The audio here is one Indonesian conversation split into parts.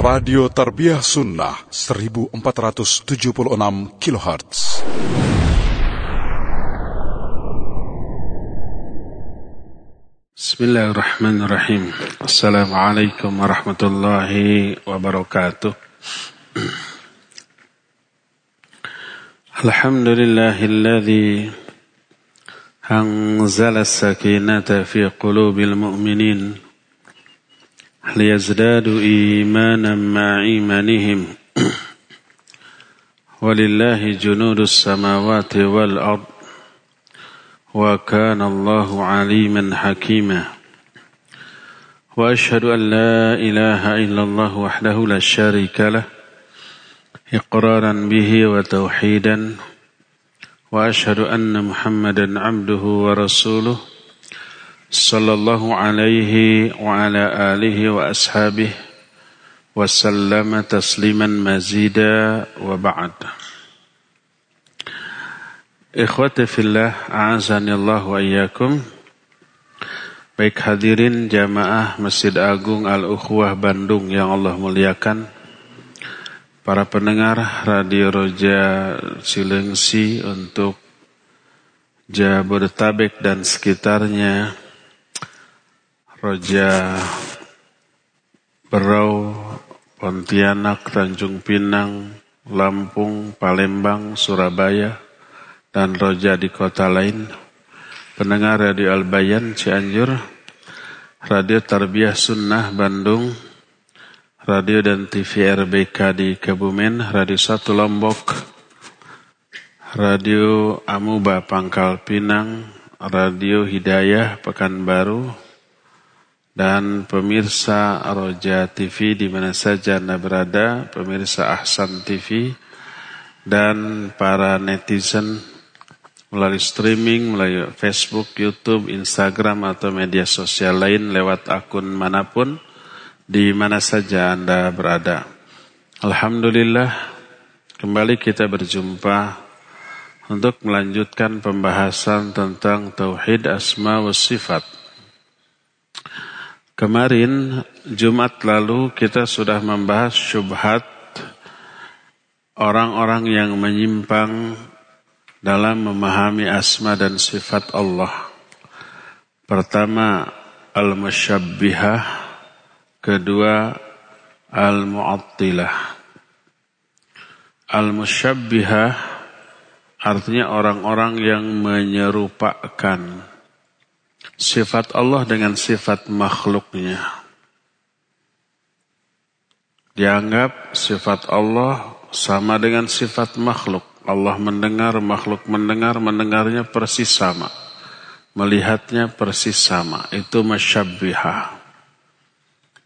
Radio Tarbiyah Sunnah 1476 kHz. Bismillahirrahmanirrahim. Assalamualaikum warahmatullahi wabarakatuh. Alhamdulillahilladzi anzala as-sakinata fi qulubil mu'minin ليزدادوا إيمانا مع إيمانهم. ولله جنود السماوات والأرض. وكان الله عليما حكيما. وأشهد أن لا إله إلا الله وحده لا شريك له. إقرارا به وتوحيدا. وأشهد أن محمدا عبده ورسوله. صلى الله عليه وعلى آله وأصحابه وسلم تسليما مزيدا وبعد Ikhwati fillah, a'azani Allah wa iyyakum. Baik hadirin jamaah Masjid Agung Al-Ukhwah Bandung yang Allah muliakan. Para pendengar Radio Roja Cilengsi untuk Jabodetabek dan sekitarnya Roja Berau, Pontianak, Tanjung Pinang, Lampung, Palembang, Surabaya, dan Roja di kota lain. Pendengar Radio Albayan Cianjur, Radio Tarbiyah Sunnah Bandung, Radio dan TV RBK di Kebumen, Radio Satu Lombok, Radio Amuba Pangkal Pinang, Radio Hidayah Pekanbaru, dan pemirsa Roja TV di mana saja Anda berada, pemirsa Ahsan TV dan para netizen melalui streaming, melalui Facebook, YouTube, Instagram atau media sosial lain lewat akun mana pun di mana saja Anda berada. Alhamdulillah kembali kita berjumpa untuk melanjutkan pembahasan tentang tauhid asma wa sifat. Kemarin Jumat lalu kita sudah membahas syubhat orang-orang yang menyimpang dalam memahami asma dan sifat Allah. Pertama al-musyabbihah, kedua al-mu'attilah. Al-musyabbihah artinya orang-orang yang menyerupakan sifat Allah dengan sifat makhluknya. Dianggap sifat Allah sama dengan sifat makhluk. Allah mendengar, makhluk mendengar, mendengarnya persis sama. Melihatnya persis sama. Itu masyabbihah.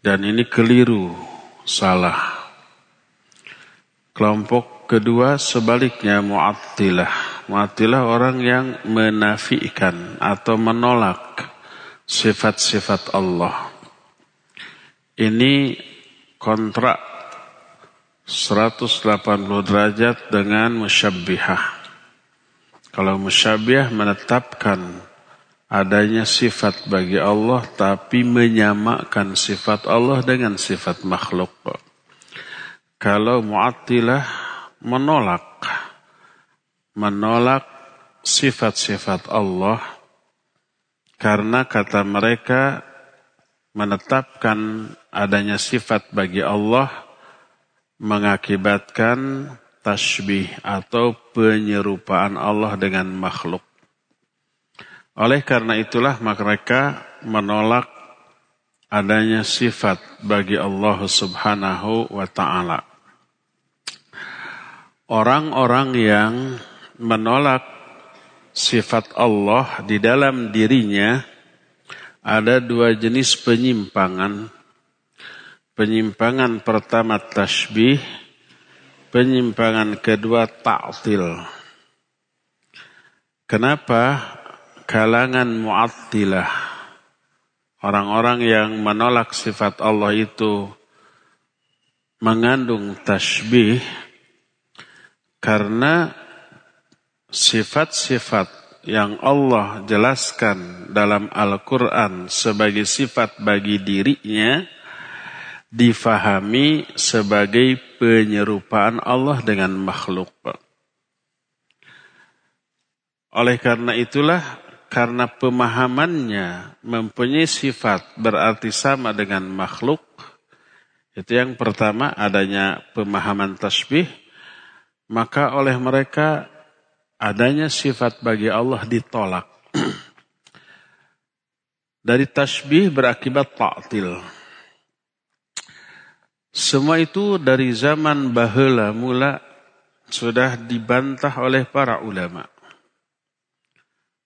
Dan ini keliru, salah. Kelompok kedua sebaliknya mu'attilah Mu'attilah orang yang menafikan atau menolak sifat-sifat Allah. Ini kontrak 180 derajat dengan musyabbihah. Kalau musyabbihah menetapkan adanya sifat bagi Allah tapi menyamakan sifat Allah dengan sifat makhluk. Kalau mu'attilah menolak menolak sifat-sifat Allah karena kata mereka menetapkan adanya sifat bagi Allah mengakibatkan tasbih atau penyerupaan Allah dengan makhluk. Oleh karena itulah mereka menolak adanya sifat bagi Allah Subhanahu wa taala. Orang-orang yang menolak sifat Allah di dalam dirinya ada dua jenis penyimpangan. Penyimpangan pertama tasbih, penyimpangan kedua ta'til. Kenapa kalangan mu'attilah, orang-orang yang menolak sifat Allah itu mengandung tasbih, karena sifat-sifat yang Allah jelaskan dalam Al-Quran sebagai sifat bagi dirinya difahami sebagai penyerupaan Allah dengan makhluk. Oleh karena itulah, karena pemahamannya mempunyai sifat berarti sama dengan makhluk, itu yang pertama adanya pemahaman tasbih, maka oleh mereka adanya sifat bagi Allah ditolak. Dari tasbih berakibat ta'til. Semua itu dari zaman bahula mula sudah dibantah oleh para ulama.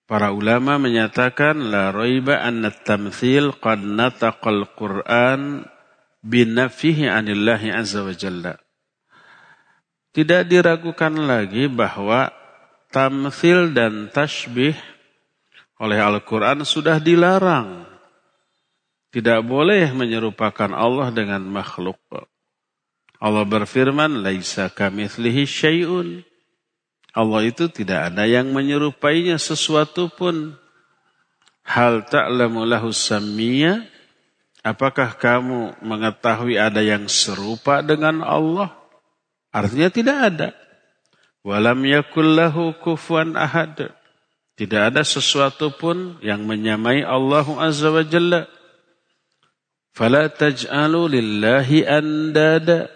Para ulama menyatakan la raiba anna tamthil qad nataqal Qur'an binafihi anillahi azza wa jalla. Tidak diragukan lagi bahwa tamthil dan tashbih oleh Al-Quran sudah dilarang. Tidak boleh menyerupakan Allah dengan makhluk. Allah berfirman, Laisa kamithlihi syai'un. Allah itu tidak ada yang menyerupainya sesuatu pun. Hal ta'lamu lahu sammiya. Apakah kamu mengetahui ada yang serupa dengan Allah? Artinya tidak ada. Walam yakullahu kufuan ahad. Tidak ada sesuatu pun yang menyamai Allah Azza wa Jalla. Fala taj'alu lillahi andada.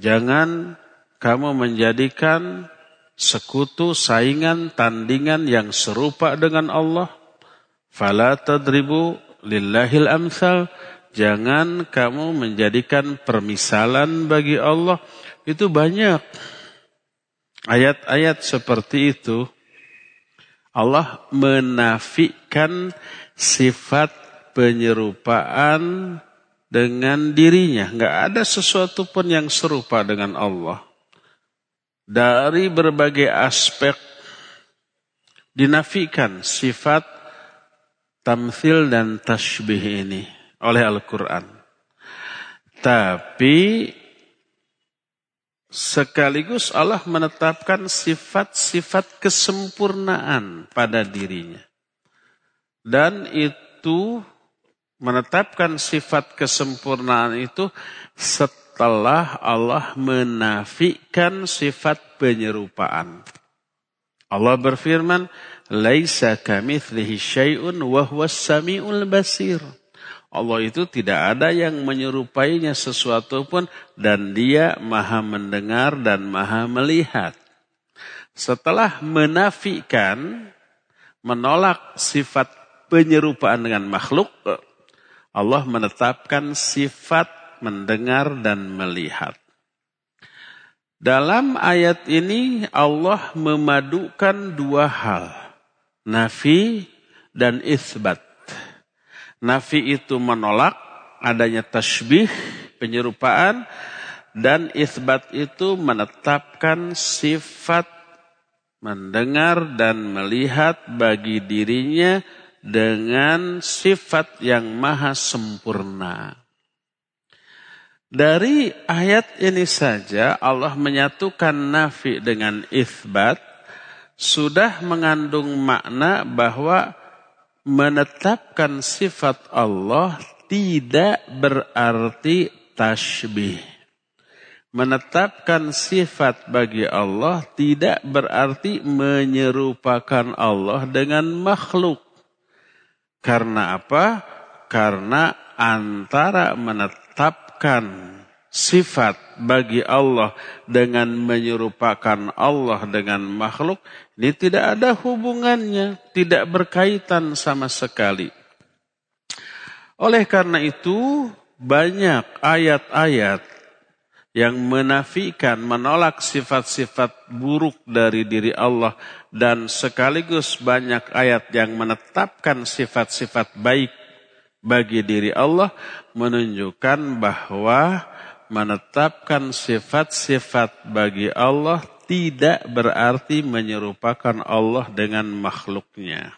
Jangan kamu menjadikan sekutu, saingan, tandingan yang serupa dengan Allah. Fala tadribu lillahil amsal. Jangan kamu menjadikan permisalan bagi Allah. Itu banyak. Ayat-ayat seperti itu Allah menafikan sifat penyerupaan dengan dirinya. Nggak ada sesuatu pun yang serupa dengan Allah. Dari berbagai aspek dinafikan sifat tamthil dan tashbih ini oleh Al-Quran. Tapi Sekaligus Allah menetapkan sifat-sifat kesempurnaan pada dirinya. Dan itu menetapkan sifat kesempurnaan itu setelah Allah menafikan sifat penyerupaan. Allah berfirman, "Laisa kamitslihi syai'un wa samiul basir." Allah itu tidak ada yang menyerupainya sesuatu pun dan dia maha mendengar dan maha melihat. Setelah menafikan, menolak sifat penyerupaan dengan makhluk, Allah menetapkan sifat mendengar dan melihat. Dalam ayat ini Allah memadukan dua hal, nafi dan isbat. Nafi itu menolak adanya tasbih, penyerupaan, dan isbat itu menetapkan sifat mendengar dan melihat bagi dirinya dengan sifat yang maha sempurna. Dari ayat ini saja Allah menyatukan nafi dengan isbat sudah mengandung makna bahwa menetapkan sifat Allah tidak berarti tasbih. Menetapkan sifat bagi Allah tidak berarti menyerupakan Allah dengan makhluk. Karena apa? Karena antara menetapkan sifat bagi Allah dengan menyerupakan Allah dengan makhluk ini tidak ada hubungannya, tidak berkaitan sama sekali. Oleh karena itu banyak ayat-ayat yang menafikan, menolak sifat-sifat buruk dari diri Allah dan sekaligus banyak ayat yang menetapkan sifat-sifat baik bagi diri Allah menunjukkan bahwa menetapkan sifat-sifat bagi Allah tidak berarti menyerupakan Allah dengan makhluknya.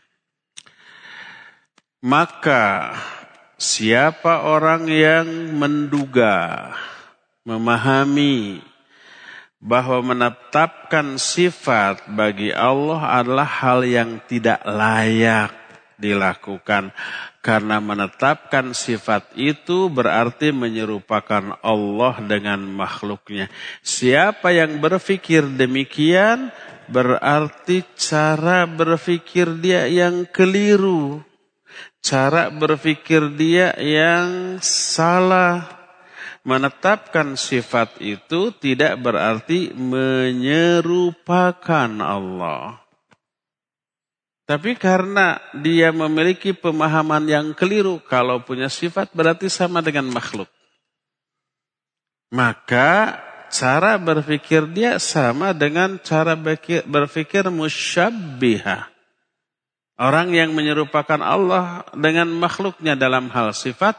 Maka siapa orang yang menduga, memahami bahwa menetapkan sifat bagi Allah adalah hal yang tidak layak dilakukan. Karena menetapkan sifat itu berarti menyerupakan Allah dengan makhluknya. Siapa yang berpikir demikian berarti cara berpikir dia yang keliru. Cara berpikir dia yang salah. Menetapkan sifat itu tidak berarti menyerupakan Allah. Tapi karena dia memiliki pemahaman yang keliru, kalau punya sifat berarti sama dengan makhluk. Maka cara berpikir dia sama dengan cara berpikir musyabbiha. Orang yang menyerupakan Allah dengan makhluknya dalam hal sifat,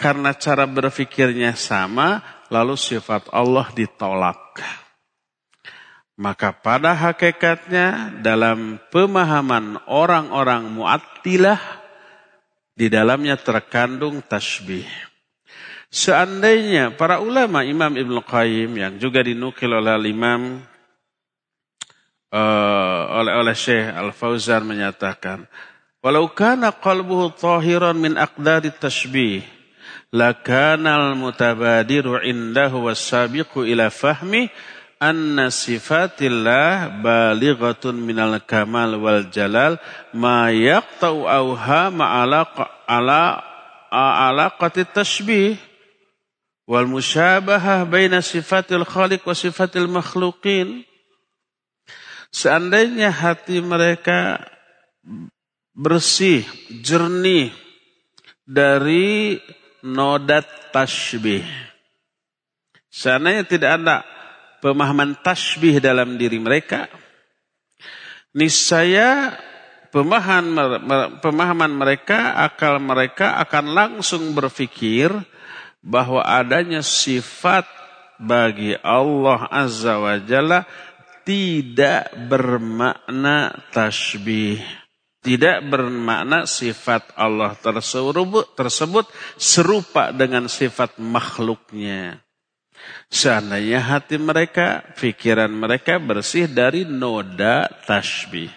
karena cara berpikirnya sama, lalu sifat Allah ditolak. Maka pada hakikatnya dalam pemahaman orang-orang mu'attilah di dalamnya terkandung tasbih. Seandainya para ulama Imam Ibn Qayyim yang juga dinukil oleh Imam uh, oleh oleh Syekh Al Fauzan menyatakan, walau kana qalbuhu tahiran min aqdari tashbih, lakana al mutabadiru indahu was-sabiqu ila fahmi anna sifatillah balighatun minal kamal wal jalal ma yaqta'u awha ma'ala ala alaqati tashbih. Wal musyabahah baina sifatil khaliq wa sifatil makhluqin. Seandainya hati mereka bersih jernih dari nodat tashbih. Seandainya tidak ada pemahaman tasbih dalam diri mereka, niscaya pemahaman mereka, akal mereka akan langsung berpikir bahwa adanya sifat bagi Allah Azza wa Jalla tidak bermakna tasbih. Tidak bermakna sifat Allah tersebut, tersebut serupa dengan sifat makhluknya. Seandainya hati mereka, pikiran mereka bersih dari noda tasbih.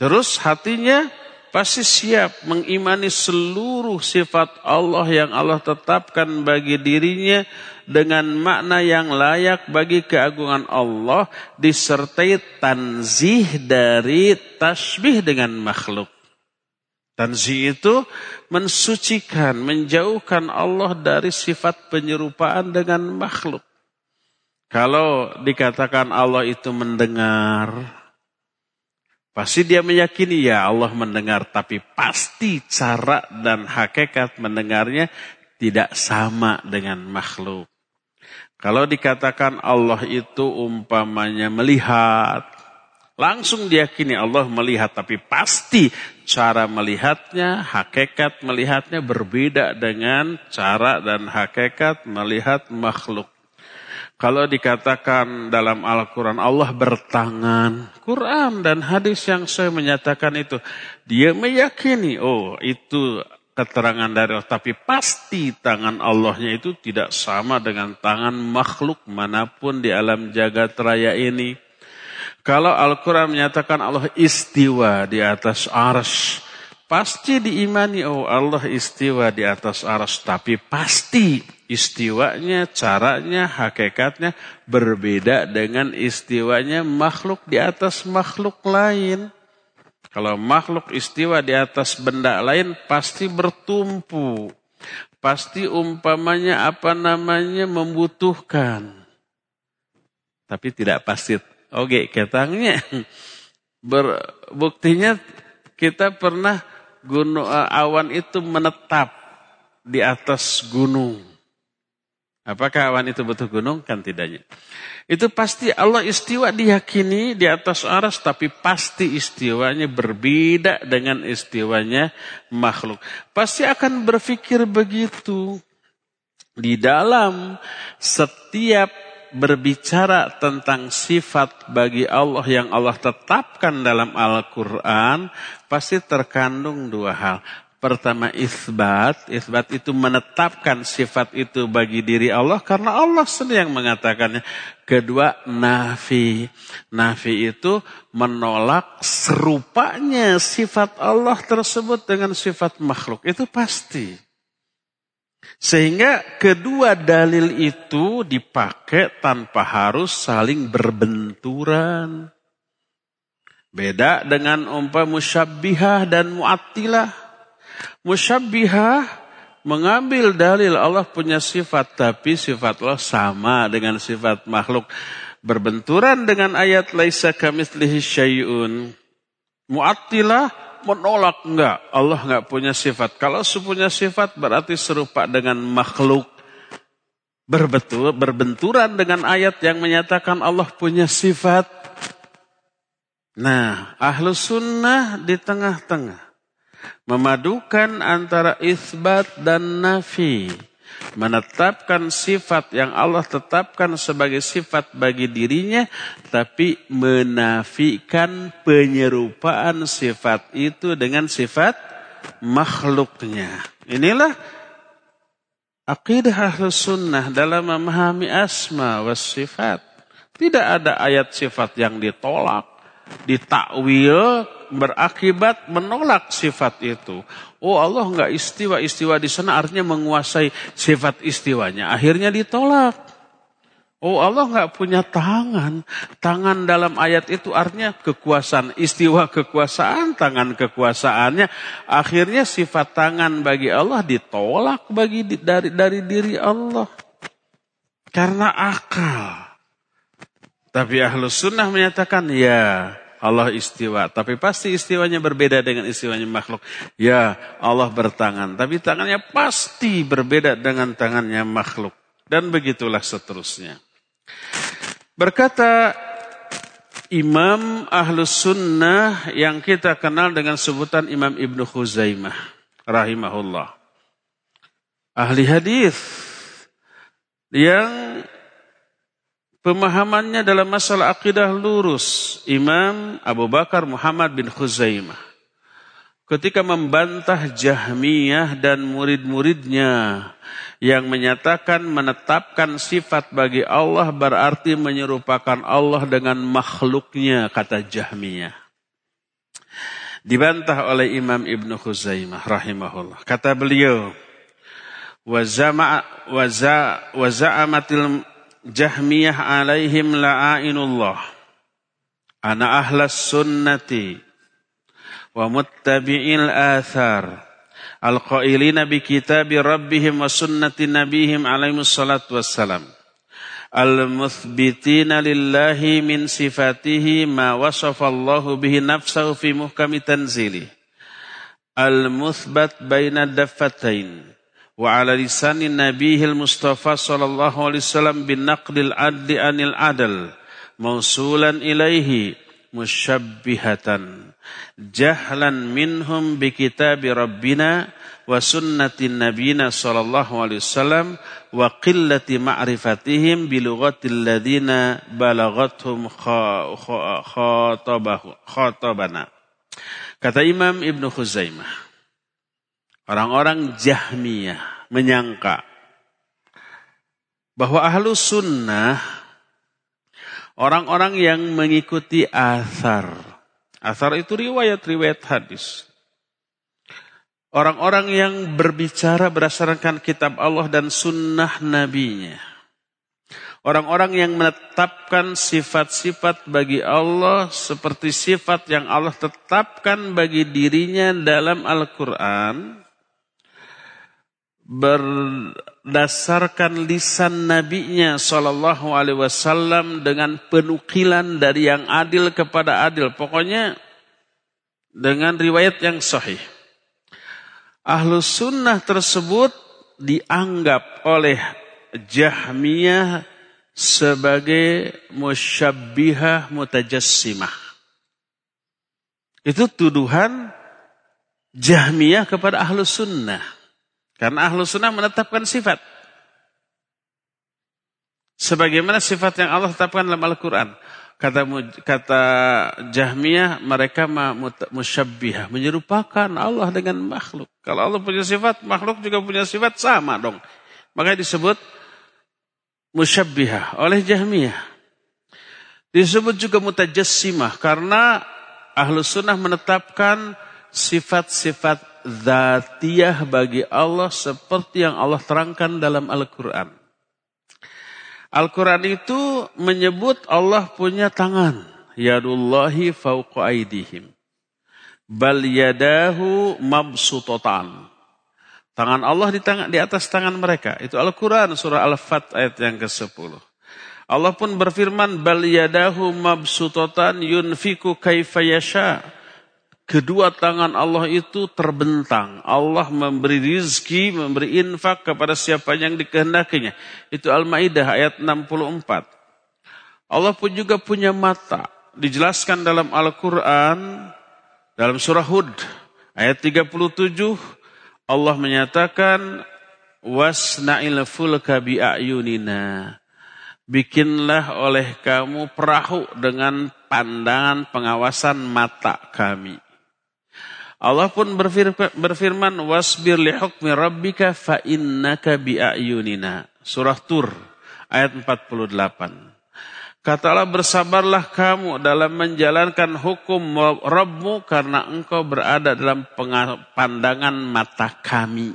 Terus hatinya pasti siap mengimani seluruh sifat Allah yang Allah tetapkan bagi dirinya dengan makna yang layak bagi keagungan Allah disertai tanzih dari tasbih dengan makhluk. Tanzih itu mensucikan, menjauhkan Allah dari sifat penyerupaan dengan makhluk. Kalau dikatakan Allah itu mendengar, pasti dia meyakini ya Allah mendengar, tapi pasti cara dan hakikat mendengarnya tidak sama dengan makhluk. Kalau dikatakan Allah itu umpamanya melihat, Langsung diyakini Allah melihat, tapi pasti cara melihatnya, hakikat melihatnya berbeda dengan cara dan hakikat melihat makhluk. Kalau dikatakan dalam Al-Quran Allah bertangan, Quran dan hadis yang saya menyatakan itu, dia meyakini, oh itu keterangan dari Allah. Tapi pasti tangan Allahnya itu tidak sama dengan tangan makhluk mana pun di alam jagat raya ini. Kalau Al-Quran menyatakan Allah istiwa di atas ars, pasti diimani oh Allah istiwa di atas ars, tapi pasti istiwanya, caranya, hakikatnya berbeda dengan istiwanya makhluk di atas makhluk lain. Kalau makhluk istiwa di atas benda lain pasti bertumpu. Pasti umpamanya apa namanya membutuhkan. Tapi tidak pasti Oke, ketangnya. Berbuktinya kita pernah gunung eh, awan itu menetap di atas gunung. Apakah awan itu betul gunung? Kan tidaknya. Itu pasti Allah istiwa diyakini di atas aras, tapi pasti istiwanya berbeda dengan istiwanya makhluk. Pasti akan berpikir begitu. Di dalam setiap berbicara tentang sifat bagi Allah yang Allah tetapkan dalam Al-Quran, pasti terkandung dua hal. Pertama isbat, isbat itu menetapkan sifat itu bagi diri Allah karena Allah sendiri yang mengatakannya. Kedua nafi, nafi itu menolak serupanya sifat Allah tersebut dengan sifat makhluk. Itu pasti. Sehingga kedua dalil itu dipakai tanpa harus saling berbenturan. Beda dengan umpah musyabbihah dan mu'attilah. Musyabbihah mengambil dalil Allah punya sifat tapi sifat Allah sama dengan sifat makhluk. Berbenturan dengan ayat laisa kamitslihi syai'un. Mu'attilah menolak enggak. Allah enggak punya sifat. Kalau punya sifat berarti serupa dengan makhluk. Berbetul, berbenturan dengan ayat yang menyatakan Allah punya sifat. Nah, ahlu sunnah di tengah-tengah memadukan antara isbat dan nafi, menetapkan sifat yang Allah tetapkan sebagai sifat bagi dirinya, tapi menafikan penyerupaan sifat itu dengan sifat makhluknya. Inilah akidah ahlus sunnah dalam memahami asma was sifat. Tidak ada ayat sifat yang ditolak, ditakwil berakibat menolak sifat itu. Oh Allah nggak istiwa istiwa di sana artinya menguasai sifat istiwanya. Akhirnya ditolak. Oh Allah nggak punya tangan. Tangan dalam ayat itu artinya kekuasaan. Istiwa kekuasaan, tangan kekuasaannya. Akhirnya sifat tangan bagi Allah ditolak bagi dari dari diri Allah. Karena akal. Tapi ahlus sunnah menyatakan ya Allah istiwa. Tapi pasti istiwanya berbeda dengan istiwanya makhluk. Ya Allah bertangan. Tapi tangannya pasti berbeda dengan tangannya makhluk. Dan begitulah seterusnya. Berkata Imam Ahlus Sunnah yang kita kenal dengan sebutan Imam Ibnu Khuzaimah. Rahimahullah. Ahli hadis yang Pemahamannya dalam masalah akidah lurus. Imam Abu Bakar Muhammad bin Khuzaimah. Ketika membantah Jahmiyah dan murid-muridnya yang menyatakan menetapkan sifat bagi Allah berarti menyerupakan Allah dengan makhluknya kata Jahmiyah. Dibantah oleh Imam Ibn Khuzaimah rahimahullah. Kata beliau, wa za'amatil Jahmiyah alaihim la'ainullah. Ana ahlas sunnati wa muttabi'il athar. Al-qailina bi kitabi rabbihim wa sunnati nabihim alaihi salatu wassalam. Al-muthbitina lillahi min sifatihi ma wasafa Allahu bihi nafsahu fi muhkami tanzili. Al-muthbat baina daffatain wa ala lisani nabihil mustafa sallallahu alaihi wasallam bin naqlil anil adal mausulan ilaihi musyabbihatan jahlan minhum bi kitabi rabbina wa sunnati nabiyina sallallahu alaihi wasallam wa qillati ma'rifatihim bi lughatil ladina balagathum kata Imam Ibnu Khuzaimah Orang-orang Jahmiyah menyangka bahwa ahlu sunnah orang-orang yang mengikuti asar. Asar itu riwayat-riwayat hadis. Orang-orang yang berbicara berdasarkan kitab Allah dan sunnah nabinya. Orang-orang yang menetapkan sifat-sifat bagi Allah seperti sifat yang Allah tetapkan bagi dirinya dalam Al-Quran berdasarkan lisan nabinya sallallahu alaihi wasallam dengan penukilan dari yang adil kepada adil. Pokoknya dengan riwayat yang sahih. Ahlu sunnah tersebut dianggap oleh Jahmiyah sebagai musyabbihah mutajassimah. Itu tuduhan Jahmiyah kepada ahlu sunnah. Karena ahlu sunnah menetapkan sifat. Sebagaimana sifat yang Allah tetapkan dalam Al-Quran. Kata kata Jahmiyah mereka musyabbihah menyerupakan Allah dengan makhluk. Kalau Allah punya sifat, makhluk juga punya sifat sama dong. Makanya disebut musyabbihah oleh Jahmiyah. Disebut juga mutajassimah karena ahlu sunnah menetapkan sifat-sifat zatiyah bagi Allah seperti yang Allah terangkan dalam Al-Quran. Al-Quran itu menyebut Allah punya tangan. Yadullahi fauqa aidihim. Bal yadahu mabsutotan. Tangan Allah di, tangan, di atas tangan mereka. Itu Al-Quran surah Al-Fat ayat yang ke-10. Allah pun berfirman, Bal yadahu mabsutotan yunfiku kaifa Kedua tangan Allah itu terbentang. Allah memberi rizki, memberi infak kepada siapa yang dikehendakinya. Itu Al-Ma'idah ayat 64. Allah pun juga punya mata. Dijelaskan dalam Al-Quran, dalam surah Hud, ayat 37, Allah menyatakan, Wasna'il fulka bi'ayunina. Bikinlah oleh kamu perahu dengan pandangan pengawasan mata kami. Allah pun berfirman, wasbir li hukmi rabbika fa innaka bi'ayunina. Surah Tur ayat 48. Kata Allah bersabarlah kamu dalam menjalankan hukum Rabbmu karena engkau berada dalam pandangan mata kami.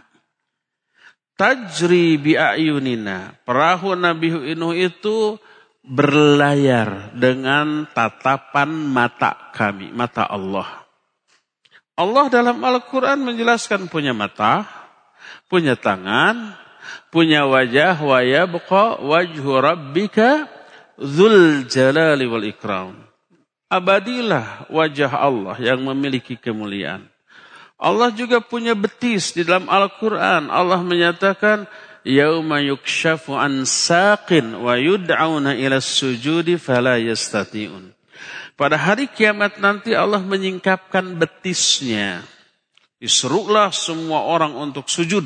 Tajri bi'ayunina. Perahu Nabi Nuh itu berlayar dengan tatapan mata kami, mata Allah. Allah dalam Al-Quran menjelaskan punya mata, punya tangan, punya wajah, wa yabqa wajhu rabbika dzul jalali wal ikram. Abadilah wajah Allah yang memiliki kemuliaan. Allah juga punya betis di dalam Al-Quran. Allah menyatakan, Yauma yukshafu an saqin wa yud'auna ila sujudi fala yastati'un. Pada hari kiamat nanti Allah menyingkapkan betisnya. Diserulah semua orang untuk sujud.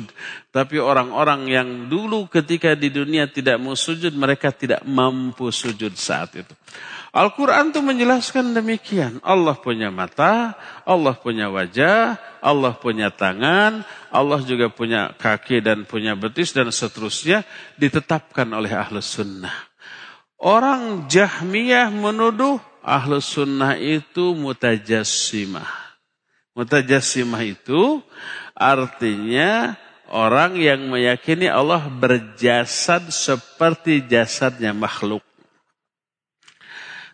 Tapi orang-orang yang dulu ketika di dunia tidak mau sujud, mereka tidak mampu sujud saat itu. Al-Quran itu menjelaskan demikian. Allah punya mata, Allah punya wajah, Allah punya tangan, Allah juga punya kaki dan punya betis dan seterusnya ditetapkan oleh ahlus sunnah. Orang Jahmiyah menuduh ahlu sunnah itu mutajassimah. Mutajassimah itu artinya orang yang meyakini Allah berjasad seperti jasadnya makhluk.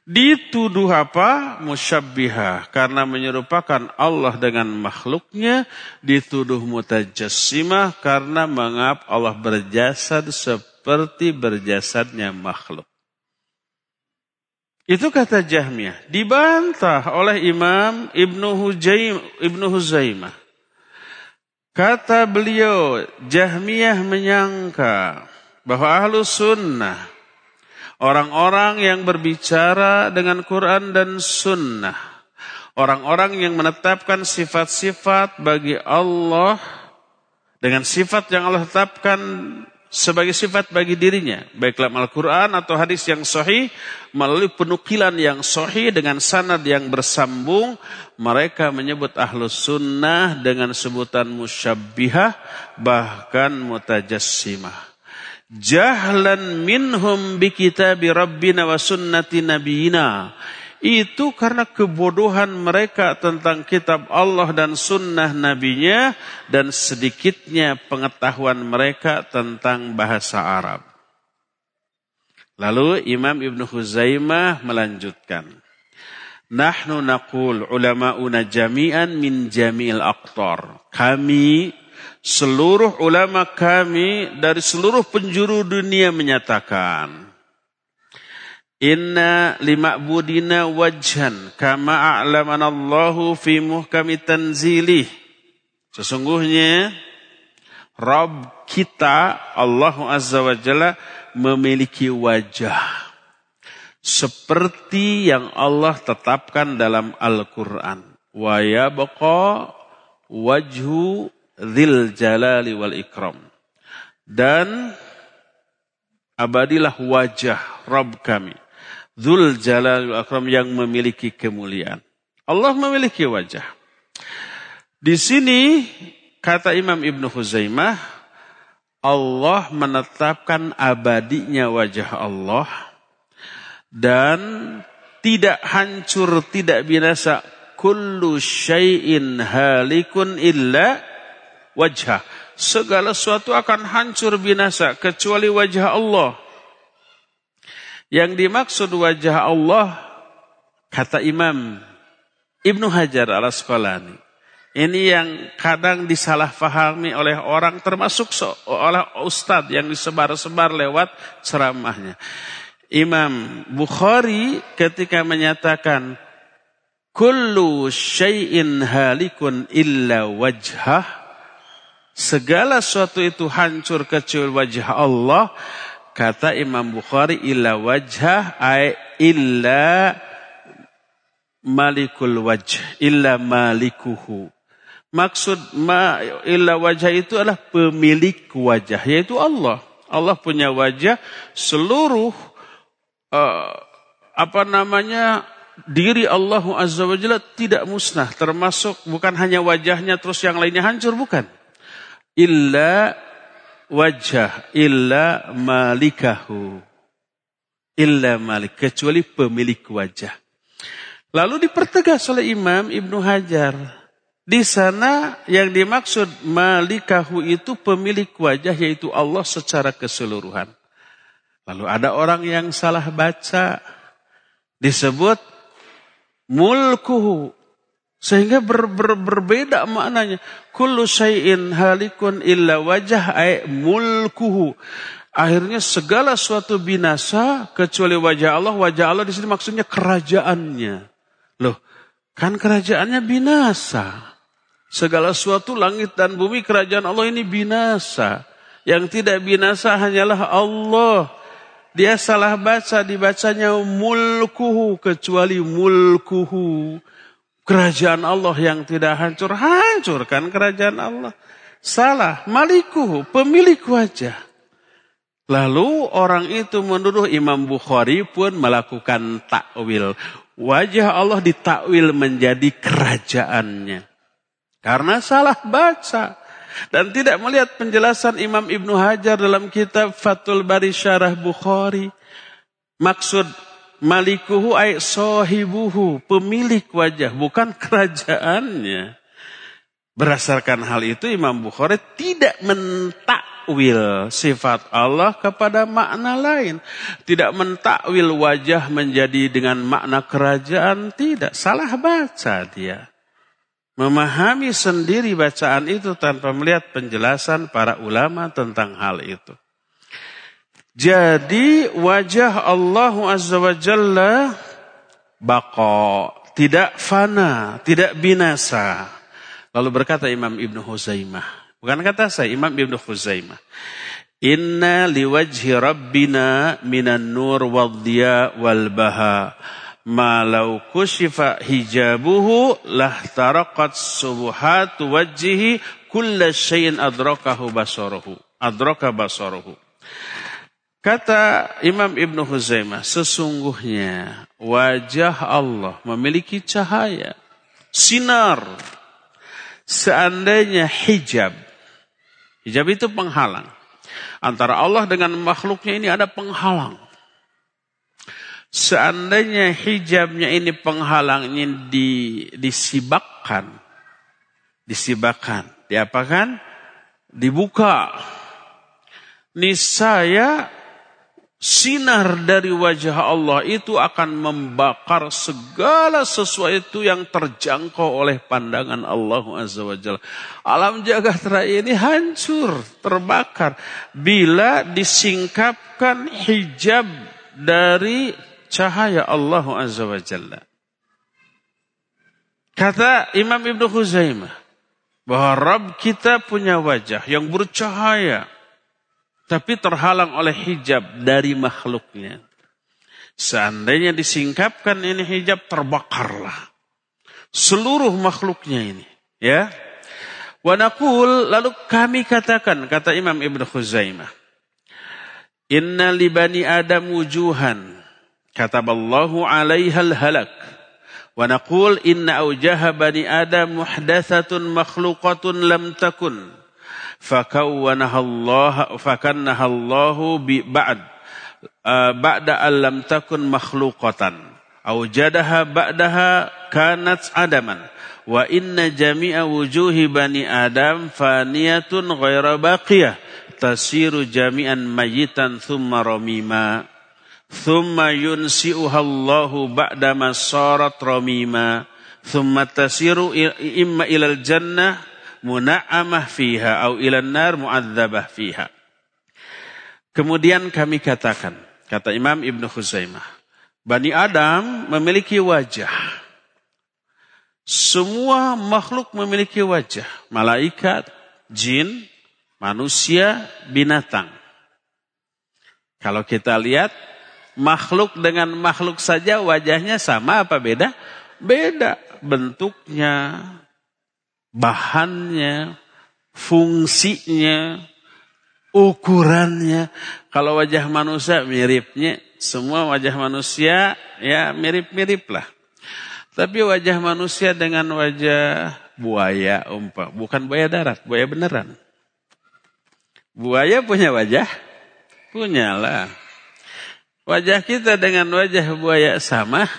Dituduh apa? Musyabbihah. Karena menyerupakan Allah dengan makhluknya. Dituduh mutajassimah karena mengap Allah berjasad seperti berjasadnya makhluk. Itu kata Jahmiyah. Dibantah oleh Imam Ibnu, Hujaim, Ibnu Huzaimah. Kata beliau, Jahmiyah menyangka bahwa ahlu sunnah, orang-orang yang berbicara dengan Quran dan sunnah, orang-orang yang menetapkan sifat-sifat bagi Allah, dengan sifat yang Allah tetapkan sebagai sifat bagi dirinya. Baik dalam Al-Quran atau hadis yang sahih. Melalui penukilan yang sahih dengan sanad yang bersambung. Mereka menyebut ahlus sunnah dengan sebutan musyabbihah. Bahkan mutajassimah. Jahlan minhum bi kitabi rabbina wa sunnati nabiyina itu karena kebodohan mereka tentang kitab Allah dan sunnah nabinya dan sedikitnya pengetahuan mereka tentang bahasa Arab. Lalu Imam Ibn Huzaimah melanjutkan. Nahnu naqul ulama'una jami'an min jami'il aqtar. Kami, seluruh ulama kami dari seluruh penjuru dunia menyatakan Inna lima'budina wajhan kama a'lamana Allahu fi muhkami tanzilih. Sesungguhnya Rabb kita Allah Azza wa Jalla memiliki wajah. Seperti yang Allah tetapkan dalam Al-Quran. Wa yabqa wajhu dhil jalali wal ikram. Dan abadilah wajah Rabb kami Dzul Jalal Akram yang memiliki kemuliaan. Allah memiliki wajah. Di sini kata Imam Ibnu Huzaimah, Allah menetapkan abadinya wajah Allah dan tidak hancur, tidak binasa. Kullu syai'in halikun illa wajah. Segala sesuatu akan hancur binasa kecuali wajah Allah. Yang dimaksud wajah Allah kata Imam Ibnu Hajar al-Asqalani. Ini yang kadang disalahfahami oleh orang termasuk oleh ustadz yang disebar-sebar lewat ceramahnya. Imam Bukhari ketika menyatakan kullu syai'in halikun illa wajhah segala sesuatu itu hancur kecuali wajah Allah kata Imam Bukhari illa wajhah ay illa malikul wajh illa malikuhu. Maksud ma illa wajah itu adalah pemilik wajah yaitu Allah. Allah punya wajah seluruh uh, apa namanya diri Allah Azza wa tidak musnah termasuk bukan hanya wajahnya terus yang lainnya hancur bukan. Illa wajah illa malikahu. Illa malik kecuali pemilik wajah. Lalu dipertegas oleh Imam Ibnu Hajar. Di sana yang dimaksud malikahu itu pemilik wajah yaitu Allah secara keseluruhan. Lalu ada orang yang salah baca disebut mulkuhu sehingga ber, ber, berbeda maknanya. Kullu syai'in halikun illa wajah ay mulkuhu. Akhirnya segala suatu binasa kecuali wajah Allah. Wajah Allah di sini maksudnya kerajaannya. Loh, kan kerajaannya binasa. Segala sesuatu langit dan bumi kerajaan Allah ini binasa. Yang tidak binasa hanyalah Allah. Dia salah baca, dibacanya mulkuhu, kecuali mulkuhu. Kerajaan Allah yang tidak hancur, hancurkan kerajaan Allah. Salah, malikuhu, pemilik wajah. Lalu orang itu menuduh Imam Bukhari pun melakukan takwil wajah Allah ditakwil menjadi kerajaannya. Karena salah baca. Dan tidak melihat penjelasan Imam Ibnu Hajar dalam kitab Fatul Bari Syarah Bukhari. Maksud malikuhu ay sohibuhu, pemilik wajah, bukan kerajaannya. Berdasarkan hal itu Imam Bukhari tidak mentak mentakwil sifat Allah kepada makna lain. Tidak mentakwil wajah menjadi dengan makna kerajaan. Tidak, salah baca dia. Memahami sendiri bacaan itu tanpa melihat penjelasan para ulama tentang hal itu. Jadi wajah Allah Azza wa Jalla bako, tidak fana, tidak binasa. Lalu berkata Imam Ibn Huzaimah, Bukan kata saya, Imam Ibn Khuzaimah. Inna liwajhi rabbina minan nur wal diya wal baha. Ma law kushifa hijabuhu lah tarakat subuhatu wajhihi kulla syai'in adrakahu basaruhu. Adraka basaruhu. Kata Imam Ibn Huzaimah, sesungguhnya wajah Allah memiliki cahaya, sinar. Seandainya hijab Hijab itu penghalang. Antara Allah dengan makhluknya ini ada penghalang. Seandainya hijabnya ini penghalangnya di, disibakkan. Disibakkan. Diapakan? Dibuka. Nisaya sinar dari wajah Allah itu akan membakar segala sesuatu yang terjangkau oleh pandangan Allah Azza wa Jalla. Alam jagat raya ini hancur, terbakar bila disingkapkan hijab dari cahaya Allah Azza wa Jalla. Kata Imam Ibnu Khuzaimah bahwa Rabb kita punya wajah yang bercahaya tapi terhalang oleh hijab dari makhluknya. Seandainya disingkapkan ini hijab terbakarlah seluruh makhluknya ini, ya. Wa naqul lalu kami katakan kata Imam Ibnu Khuzaimah. Inna li bani Adam wujuhan. kataballahu 'alaiha al-halak. Wa naqul inna awjaha bani Adam muhdathatun makhluqatun lam takun. Fakawwanaha Allah fakannaha Allah bi ba'd uh, ba'da an lam takun makhluqatan. Awjadaha ba'daha kanat adaman. Wa inna jami'a wujuhi bani Adam faniyatun ghaira baqiyah. Tasiru jami'an mayitan thumma ramima. Thumma yunsi'uha Allahu ba'dama sarat ramima. Thumma tasiru imma ilal jannah muna'amah fiha au ilan nar mu'adzabah fiha. Kemudian kami katakan, kata Imam Ibn Khuzaimah, Bani Adam memiliki wajah. Semua makhluk memiliki wajah. Malaikat, jin, manusia, binatang. Kalau kita lihat, makhluk dengan makhluk saja wajahnya sama apa beda? Beda bentuknya, bahannya, fungsinya, ukurannya. Kalau wajah manusia miripnya, semua wajah manusia ya mirip-mirip lah. Tapi wajah manusia dengan wajah buaya umpah. Bukan buaya darat, buaya beneran. Buaya punya wajah? Punyalah. Wajah kita dengan wajah buaya sama?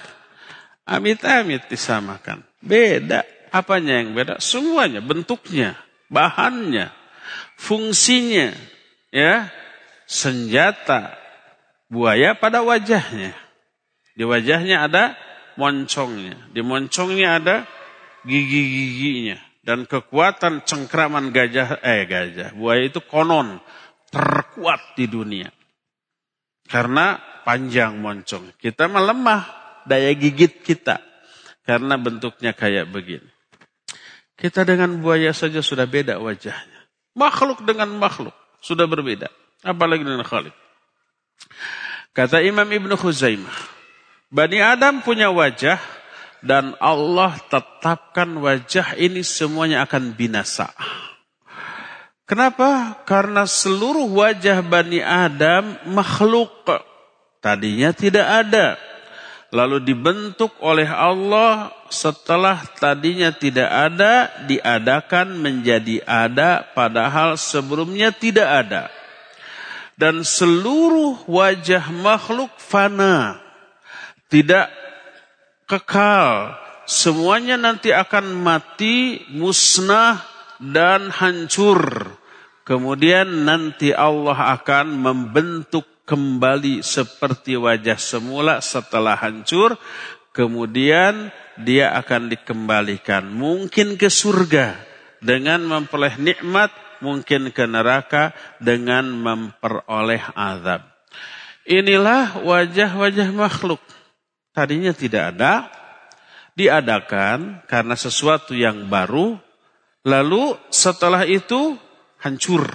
Amit-amit disamakan. Beda. Apanya yang beda? Semuanya, bentuknya, bahannya, fungsinya, ya, senjata buaya pada wajahnya. Di wajahnya ada moncongnya. Di moncongnya ada gigi-giginya. Dan kekuatan cengkraman gajah, eh gajah, buaya itu konon terkuat di dunia. Karena panjang moncong. Kita melemah daya gigit kita. Karena bentuknya kayak begini. Kita dengan buaya saja sudah beda wajahnya. Makhluk dengan makhluk sudah berbeda. Apalagi dengan Khalid. Kata Imam Ibn Khuzaimah. Bani Adam punya wajah dan Allah tetapkan wajah ini semuanya akan binasa. Kenapa? Karena seluruh wajah Bani Adam makhluk. Tadinya tidak ada. Lalu dibentuk oleh Allah setelah tadinya tidak ada, diadakan menjadi ada padahal sebelumnya tidak ada. Dan seluruh wajah makhluk fana tidak kekal. Semuanya nanti akan mati, musnah, dan hancur. Kemudian nanti Allah akan membentuk kembali seperti wajah semula setelah hancur. Kemudian dia akan dikembalikan. Mungkin ke surga dengan memperoleh nikmat. Mungkin ke neraka dengan memperoleh azab. Inilah wajah-wajah makhluk. Tadinya tidak ada, diadakan karena sesuatu yang baru, lalu setelah itu hancur.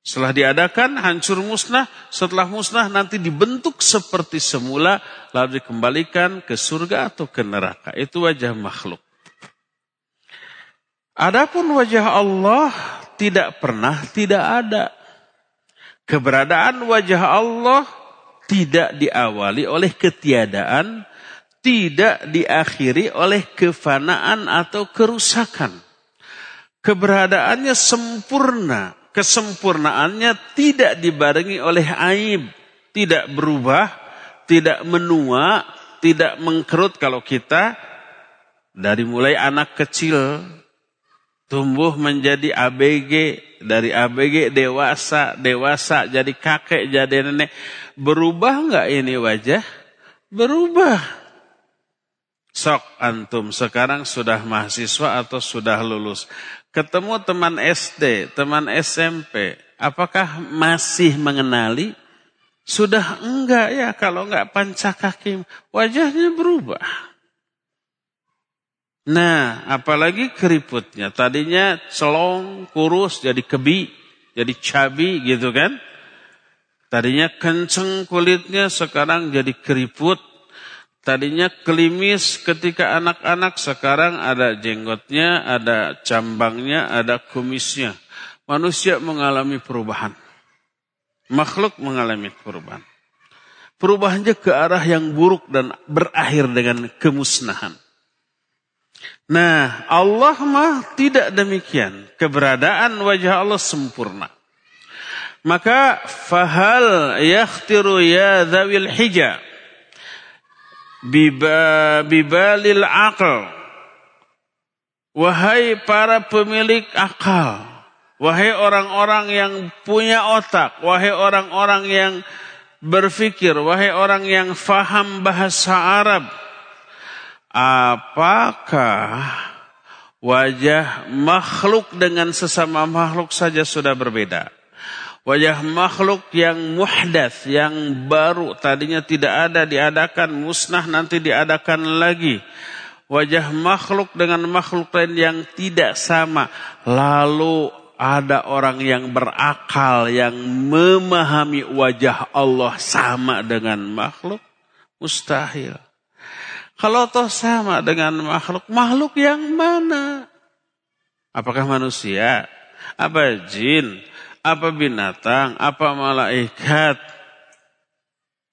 Setelah diadakan, hancur musnah. Setelah musnah nanti dibentuk seperti semula, lalu dikembalikan ke surga atau ke neraka. Itu wajah makhluk. Adapun wajah Allah tidak pernah tidak ada. Keberadaan wajah Allah tidak diawali oleh ketiadaan, tidak diakhiri oleh kefanaan atau kerusakan. Keberadaannya sempurna, kesempurnaannya tidak dibarengi oleh aib, tidak berubah, tidak menua, tidak mengkerut kalau kita dari mulai anak kecil tumbuh menjadi ABG, dari ABG dewasa, dewasa jadi kakek, jadi nenek. Berubah nggak ini wajah? Berubah. Sok antum sekarang sudah mahasiswa atau sudah lulus. Ketemu teman SD, teman SMP, apakah masih mengenali? Sudah enggak ya kalau enggak pancakaki wajahnya berubah. Nah, apalagi keriputnya. Tadinya celong, kurus, jadi kebi, jadi cabi gitu kan. Tadinya kenceng kulitnya, sekarang jadi keriput. Tadinya kelimis ketika anak-anak, sekarang ada jenggotnya, ada cambangnya, ada kumisnya. Manusia mengalami perubahan. Makhluk mengalami perubahan. perubahannya ke arah yang buruk dan berakhir dengan kemusnahan. Nah, Allah mah tidak demikian. Keberadaan wajah Allah sempurna. Maka fahal yakhtiru ya dhawil hija bibalil akal. Wahai para pemilik akal, wahai orang-orang yang punya otak, wahai orang-orang yang berfikir, wahai orang yang faham bahasa Arab, apakah wajah makhluk dengan sesama makhluk saja sudah berbeda? Wajah makhluk yang muhdath, yang baru, tadinya tidak ada, diadakan, musnah, nanti diadakan lagi. Wajah makhluk dengan makhluk lain yang tidak sama. Lalu ada orang yang berakal, yang memahami wajah Allah sama dengan makhluk. Mustahil. Kalau toh sama dengan makhluk, makhluk yang mana? Apakah manusia? Apa jin? Apa binatang, apa malaikat.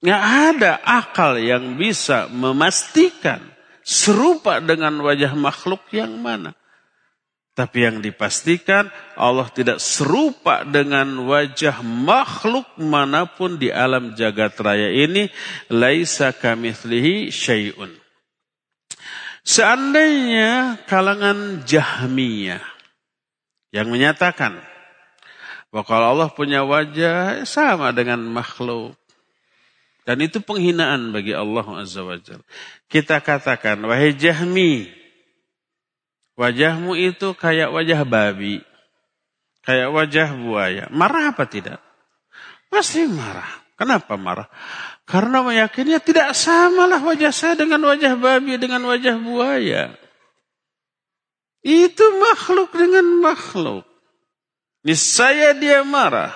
Nggak ada akal yang bisa memastikan serupa dengan wajah makhluk yang mana. Tapi yang dipastikan Allah tidak serupa dengan wajah makhluk mana pun di alam jagat raya ini. Laisa kamithlihi syai'un. Seandainya kalangan Jahmiyah yang menyatakan bahwa kalau Allah punya wajah sama dengan makhluk. Dan itu penghinaan bagi Allah Azza wa. Kita katakan, wahai Jahmi, wajahmu itu kayak wajah babi. Kayak wajah buaya. Marah apa tidak? Pasti marah. Kenapa marah? Karena meyakinnya tidak samalah wajah saya dengan wajah babi, dengan wajah buaya. Itu makhluk dengan makhluk. Niscaya dia marah.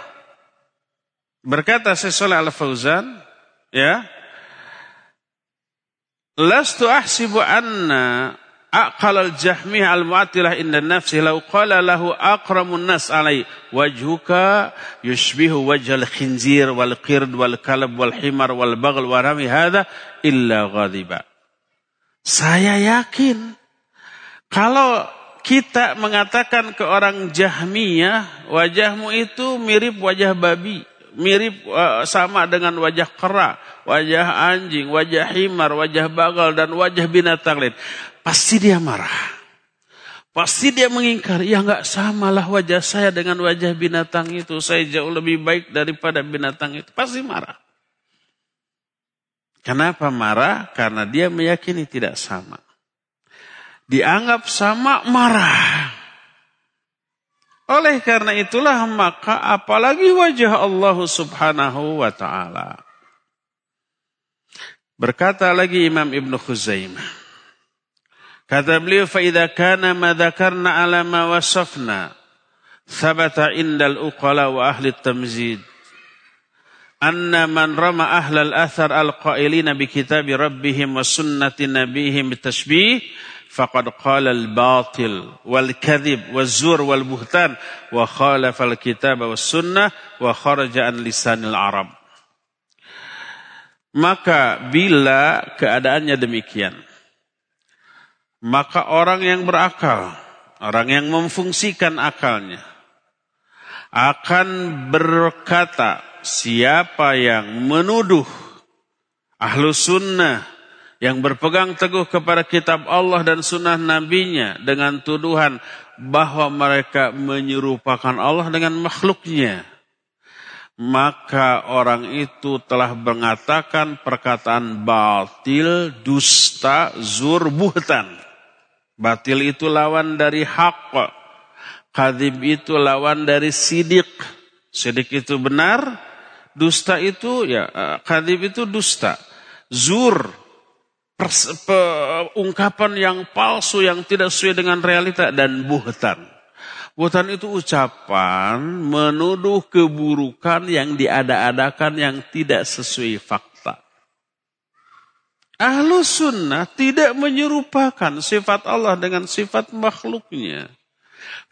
Berkata Syaikhul Al-Fauzan, ya. Lastu ahsibu anna aqal al-jahmih al-mu'attilah inda nafsi law qala lahu aqramun nas alai wajhuka yushbihu wajh al-khinzir wal qird wal kalb wal himar wal baghl wa rami hadha illa ghadiba. Saya yakin kalau kita mengatakan ke orang Jahmiyah, wajahmu itu mirip wajah babi, mirip uh, sama dengan wajah kera, wajah anjing, wajah himar, wajah bagal dan wajah binatang lain. Pasti dia marah. Pasti dia mengingkar, ya nggak samalah wajah saya dengan wajah binatang itu. Saya jauh lebih baik daripada binatang itu. Pasti marah. Kenapa marah? Karena dia meyakini tidak sama dianggap sama marah. Oleh karena itulah maka apalagi wajah Allah subhanahu wa ta'ala. Berkata lagi Imam Ibn Khuzaimah. Kata beliau, فَإِذَا كَانَ مَا ذَكَرْنَا عَلَى مَا وَصَفْنَا ثَبَتَ عِنْدَ الْأُقَلَى وَأَهْلِ التَّمْزِيدِ أن من رمى أهل الأثر القائلين بكتاب ربهم وسنة نبيهم بالتشبيه faqad qala al-batil wal kadhib wal zur wal buhtan wa khalafa al-kitab was sunnah wa kharaja an lisanil arab. Maka bila keadaannya demikian maka orang yang berakal orang yang memfungsikan akalnya akan berkata siapa yang menuduh ahlu sunnah yang berpegang teguh kepada kitab Allah dan sunnah nabinya dengan tuduhan bahwa mereka menyerupakan Allah dengan makhluknya. Maka orang itu telah mengatakan perkataan batil, dusta, zur, buhtan. Batil itu lawan dari hak. Kadib itu lawan dari sidik. Sidik itu benar, dusta itu ya eh, kadib itu dusta. Zur ungkapan yang palsu yang tidak sesuai dengan realita dan buhtan. Buhtan itu ucapan menuduh keburukan yang diada-adakan yang tidak sesuai fakta. Ahlu sunnah tidak menyerupakan sifat Allah dengan sifat makhluknya.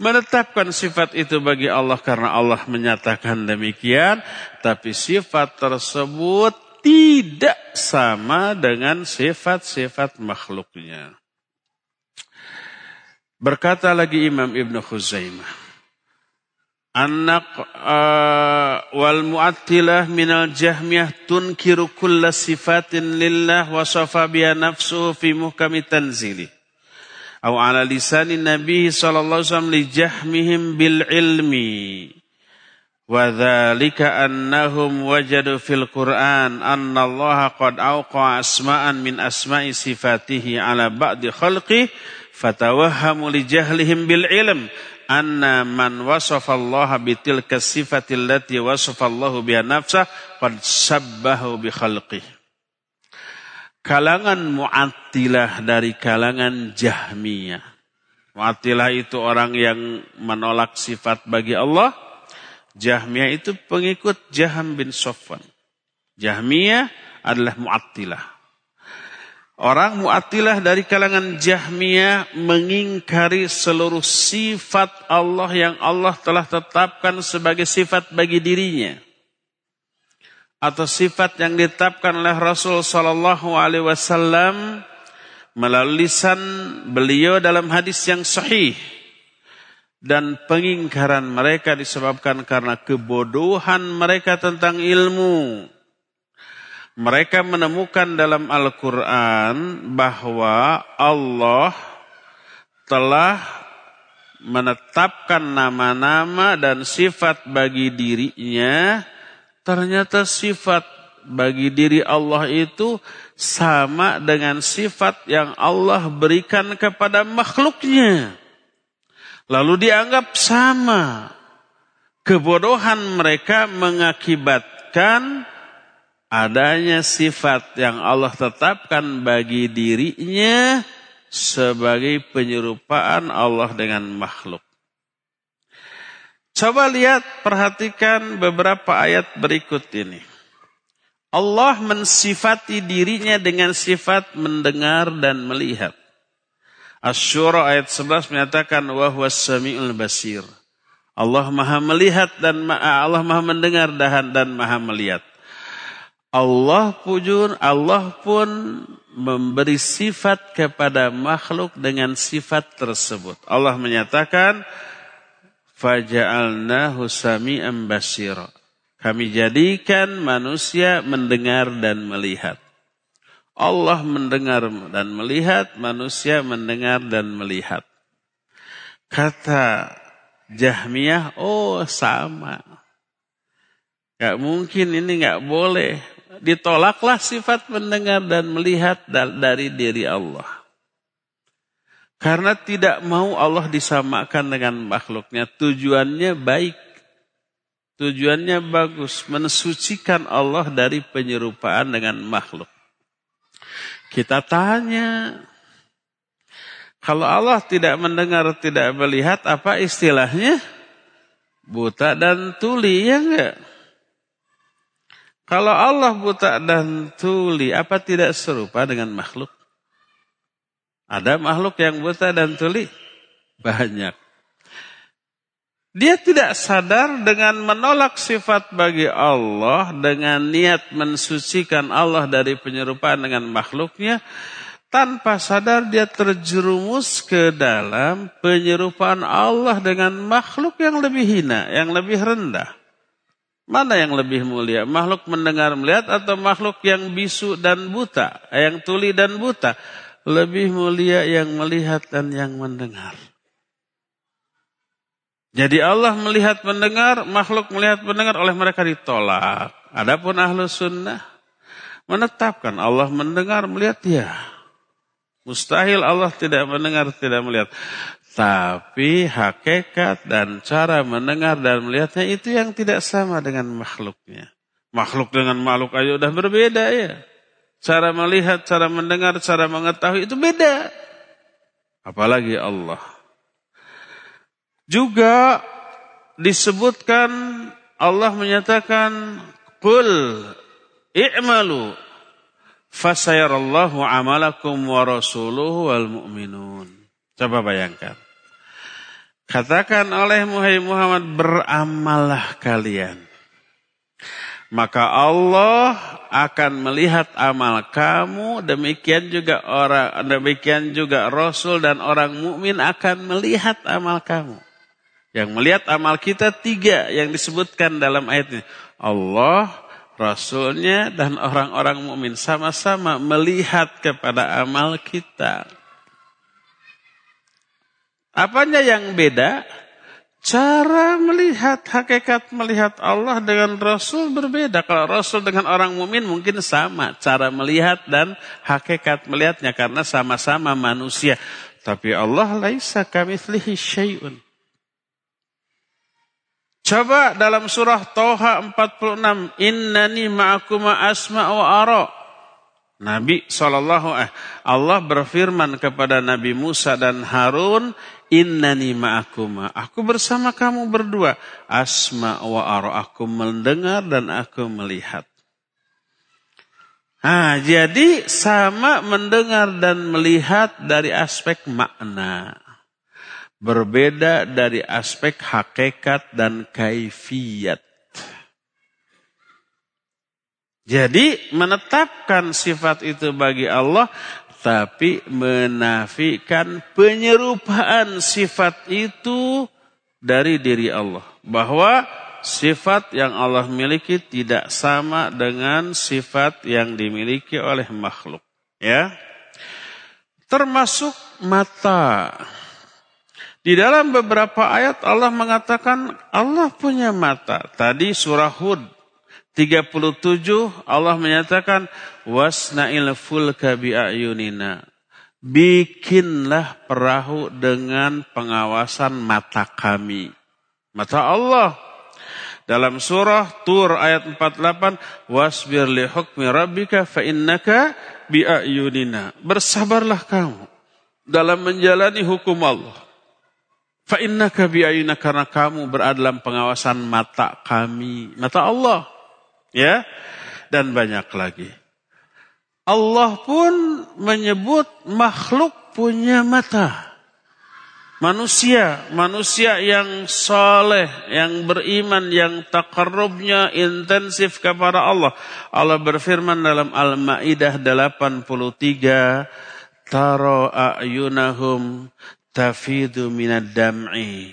Menetapkan sifat itu bagi Allah karena Allah menyatakan demikian. Tapi sifat tersebut tidak sama dengan sifat-sifat makhluknya. Berkata lagi Imam Ibn Khuzaimah. Anak uh, wal mu'attilah minal jahmiyah tunkiru kulla sifatin lillah wa safa biha nafsuhu fi muhkami tanzili. Atau ala lisan Nabi sallallahu alaihi wasallam li jahmihim bil ilmi. وذلك أنهم وجدوا في القرآن أن الله قد أوقع أسماء من أسماء صفاته على بعض خلقه فتوهموا لجهلهم بالعلم أن من وصف الله بتلك الصفة التي وصف الله بها نفسه قد شبه بخلقه kalangan mu'attilah dari kalangan jahmiyah. Mu'attilah itu orang yang menolak sifat bagi Allah Jahmiyah itu pengikut Jaham bin Sofwan. Jahmiyah adalah Mu'attilah. Orang Mu'attilah dari kalangan Jahmiyah mengingkari seluruh sifat Allah yang Allah telah tetapkan sebagai sifat bagi dirinya. Atau sifat yang ditetapkan oleh Rasul Sallallahu Alaihi Wasallam melalui lisan beliau dalam hadis yang sahih dan pengingkaran mereka disebabkan karena kebodohan mereka tentang ilmu. Mereka menemukan dalam Al-Quran bahwa Allah telah menetapkan nama-nama dan sifat bagi dirinya. Ternyata sifat bagi diri Allah itu sama dengan sifat yang Allah berikan kepada makhluknya. Lalu dianggap sama. Kebodohan mereka mengakibatkan adanya sifat yang Allah tetapkan bagi dirinya sebagai penyerupaan Allah dengan makhluk. Coba lihat, perhatikan beberapa ayat berikut ini. Allah mensifati dirinya dengan sifat mendengar dan melihat. Asyura ayat 11 menyatakan wahwas samiul basir. Allah Maha melihat dan Allah Maha mendengar dan dan Maha melihat. Allah pun Allah pun memberi sifat kepada makhluk dengan sifat tersebut. Allah menyatakan faja'alnahu sami'an basira. Kami jadikan manusia mendengar dan melihat. Allah mendengar dan melihat, manusia mendengar dan melihat. Kata Jahmiyah, oh sama. Gak mungkin ini gak boleh. Ditolaklah sifat mendengar dan melihat dari diri Allah. Karena tidak mau Allah disamakan dengan makhluknya. Tujuannya baik. Tujuannya bagus. Mensucikan Allah dari penyerupaan dengan makhluk. Kita tanya, kalau Allah tidak mendengar, tidak melihat, apa istilahnya? Buta dan tuli, ya enggak? Kalau Allah buta dan tuli, apa tidak serupa dengan makhluk? Ada makhluk yang buta dan tuli? Banyak. Dia tidak sadar dengan menolak sifat bagi Allah dengan niat mensucikan Allah dari penyerupaan dengan makhluknya. Tanpa sadar dia terjerumus ke dalam penyerupaan Allah dengan makhluk yang lebih hina, yang lebih rendah. Mana yang lebih mulia? Makhluk mendengar melihat atau makhluk yang bisu dan buta, yang tuli dan buta? Lebih mulia yang melihat dan yang mendengar. Jadi Allah melihat mendengar, makhluk melihat mendengar oleh mereka ditolak. Adapun ahlu sunnah menetapkan Allah mendengar melihat ya. Mustahil Allah tidak mendengar tidak melihat. Tapi hakikat dan cara mendengar dan melihatnya itu yang tidak sama dengan makhluknya. Makhluk dengan makhluk aja udah berbeda ya. Cara melihat, cara mendengar, cara mengetahui itu beda. Apalagi Allah. Juga disebutkan Allah menyatakan Qul i'malu fasayarallahu amalakum wa rasuluhu wal mu'minun. Coba bayangkan. Katakan oleh Muhammad beramallah kalian. Maka Allah akan melihat amal kamu, demikian juga orang demikian juga Rasul dan orang mukmin akan melihat amal kamu. Yang melihat amal kita tiga yang disebutkan dalam ayat ini. Allah, Rasulnya dan orang-orang mukmin sama-sama melihat kepada amal kita. Apanya yang beda? Cara melihat, hakikat melihat Allah dengan Rasul berbeda. Kalau Rasul dengan orang mukmin mungkin sama. Cara melihat dan hakikat melihatnya. Karena sama-sama manusia. Tapi Allah laisa kamithlihi syai'un. Coba dalam surah Toha 46. Innani ma'akuma asma' wa ara' Nabi Shallallahu eh, Allah berfirman kepada Nabi Musa dan Harun, Innani ma'akuma. Aku bersama kamu berdua. Asma wa ara. Aku mendengar dan aku melihat. Nah, jadi sama mendengar dan melihat dari aspek makna. Berbeda dari aspek hakikat dan kaifiyat. Jadi menetapkan sifat itu bagi Allah tapi menafikan penyerupaan sifat itu dari diri Allah. Bahwa sifat yang Allah miliki tidak sama dengan sifat yang dimiliki oleh makhluk. Ya, Termasuk mata. Di dalam beberapa ayat Allah mengatakan Allah punya mata. Tadi surah Hud 37 Allah menyatakan wasna'il fulka bi'ayunina. Bikinlah perahu dengan pengawasan mata kami. Mata Allah. Dalam surah Tur ayat 48, wasbir li hukmi rabbika fa innaka bi'ayunina. Bersabarlah kamu dalam menjalani hukum Allah. Fa innaka bi'ayunina karena kamu berada dalam pengawasan mata kami, mata Allah. Ya, dan banyak lagi. Allah pun menyebut makhluk punya mata. Manusia, manusia yang soleh, yang beriman, yang takarrubnya intensif kepada Allah. Allah berfirman dalam Al-Ma'idah 83, Taro a'yunahum tafidu minad dam'i.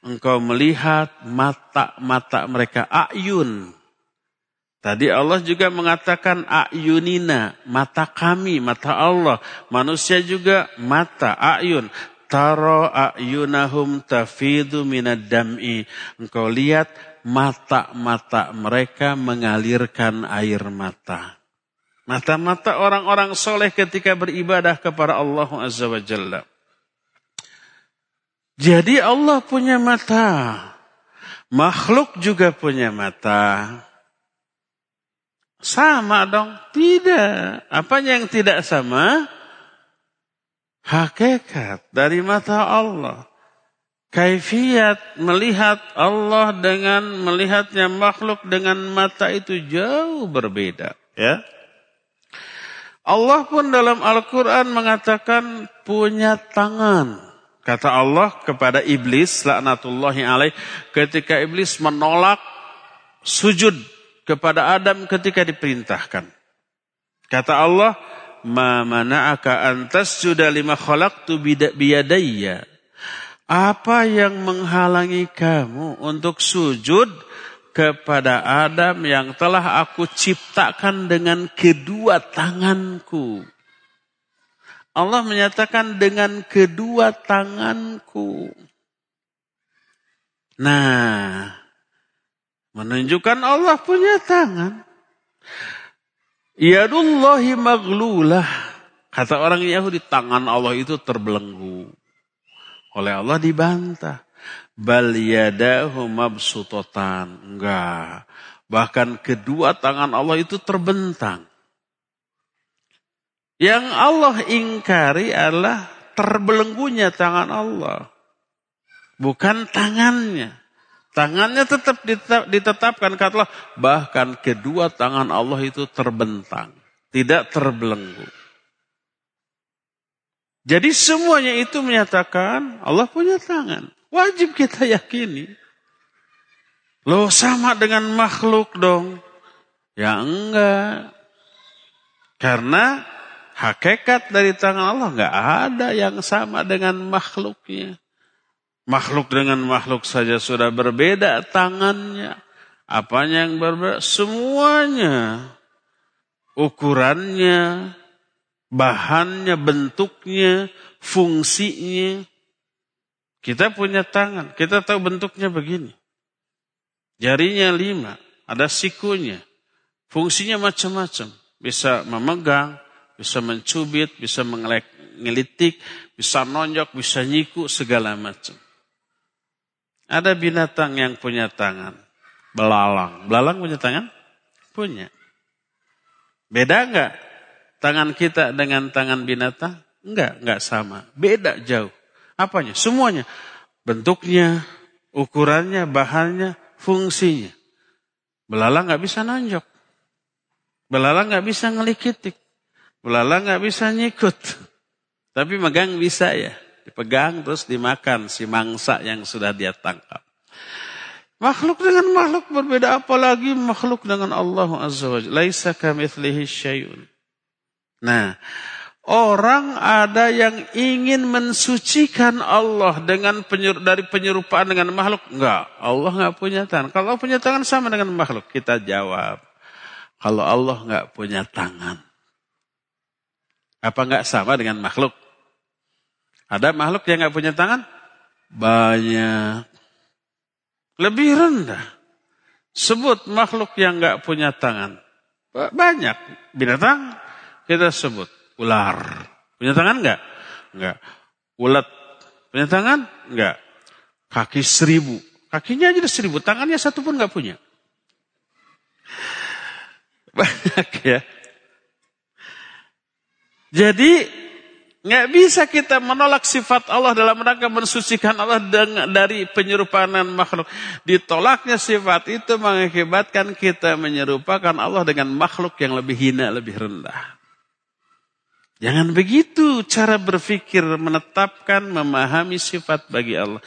Engkau melihat mata-mata mereka, a'yun, Tadi Allah juga mengatakan ayunina, mata kami, mata Allah. Manusia juga mata, ayun. Taro ayunahum tafidu minad dam'i. Engkau lihat mata-mata mereka mengalirkan air mata. Mata-mata orang-orang soleh ketika beribadah kepada Allah Azza. Jadi Allah punya mata. Makhluk juga punya mata. Sama dong? Tidak. Apa yang tidak sama? Hakikat dari mata Allah. Kaifiat melihat Allah dengan melihatnya makhluk dengan mata itu jauh berbeda. Ya. Allah pun dalam Al-Quran mengatakan punya tangan. Kata Allah kepada iblis, laknatullahi alaih, ketika iblis menolak sujud kepada Adam ketika diperintahkan. Kata Allah, "Ma mana'aka an tasjuda lima khalaqtu biyadayya?" Apa yang menghalangi kamu untuk sujud kepada Adam yang telah aku ciptakan dengan kedua tanganku? Allah menyatakan dengan kedua tanganku. Nah, Menunjukkan Allah punya tangan. Yadullahi maglulah. Kata orang Yahudi, tangan Allah itu terbelenggu. Oleh Allah dibantah. Bal yadahu mabsutotan. Enggak. Bahkan kedua tangan Allah itu terbentang. Yang Allah ingkari adalah terbelenggunya tangan Allah. Bukan tangannya. Tangannya tetap ditetapkan kata. Bahkan kedua tangan Allah itu terbentang. Tidak terbelenggu. Jadi semuanya itu menyatakan Allah punya tangan. Wajib kita yakini. Loh sama dengan makhluk dong. Ya enggak. Karena hakikat dari tangan Allah enggak ada yang sama dengan makhluknya. Makhluk dengan makhluk saja sudah berbeda tangannya. Apanya yang berbeda? Semuanya. Ukurannya, bahannya, bentuknya, fungsinya. Kita punya tangan, kita tahu bentuknya begini. Jarinya lima, ada sikunya. Fungsinya macam-macam. Bisa memegang, bisa mencubit, bisa mengelitik, bisa nonjok, bisa nyiku, segala macam. Ada binatang yang punya tangan. Belalang. Belalang punya tangan? Punya. Beda enggak tangan kita dengan tangan binatang? Enggak, enggak sama. Beda jauh. Apanya? Semuanya. Bentuknya, ukurannya, bahannya, fungsinya. Belalang enggak bisa nonjok. Belalang enggak bisa ngelikitik. Belalang enggak bisa nyikut. Tapi megang bisa ya. Dipegang terus dimakan si mangsa yang sudah dia tangkap. Makhluk dengan makhluk berbeda apalagi makhluk dengan Allah Azza wa Jalla. Laisa kamitslihi syai'un. Nah, orang ada yang ingin mensucikan Allah dengan penyur, dari penyerupaan dengan makhluk. Enggak, Allah enggak punya tangan. Kalau punya tangan sama dengan makhluk, kita jawab. Kalau Allah enggak punya tangan. Apa enggak sama dengan makhluk? Ada makhluk yang nggak punya tangan? Banyak. Lebih rendah. Sebut makhluk yang nggak punya tangan. Banyak. Binatang kita sebut. Ular. Punya tangan nggak? Nggak. Ulat. Punya tangan? Nggak. Kaki seribu. Kakinya aja seribu. Tangannya satu pun nggak punya. Banyak ya. Jadi Nggak bisa kita menolak sifat Allah dalam rangka mensucikan Allah dari penyerupaan makhluk. Ditolaknya sifat itu mengakibatkan kita menyerupakan Allah dengan makhluk yang lebih hina, lebih rendah. Jangan begitu cara berpikir, menetapkan, memahami sifat bagi Allah.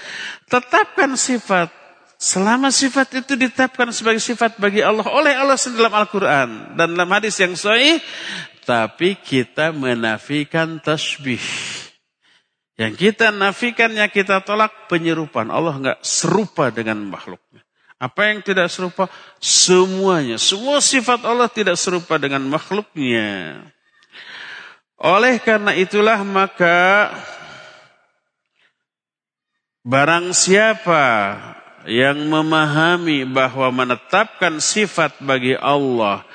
Tetapkan sifat. Selama sifat itu ditetapkan sebagai sifat bagi Allah oleh Allah sendiri dalam Al-Quran. Dan dalam hadis yang sahih, tapi kita menafikan tasbih. Yang kita nafikan, yang kita tolak penyerupaan. Allah enggak serupa dengan makhluknya. Apa yang tidak serupa? Semuanya. Semua sifat Allah tidak serupa dengan makhluknya. Oleh karena itulah maka barang siapa yang memahami bahwa menetapkan sifat bagi Allah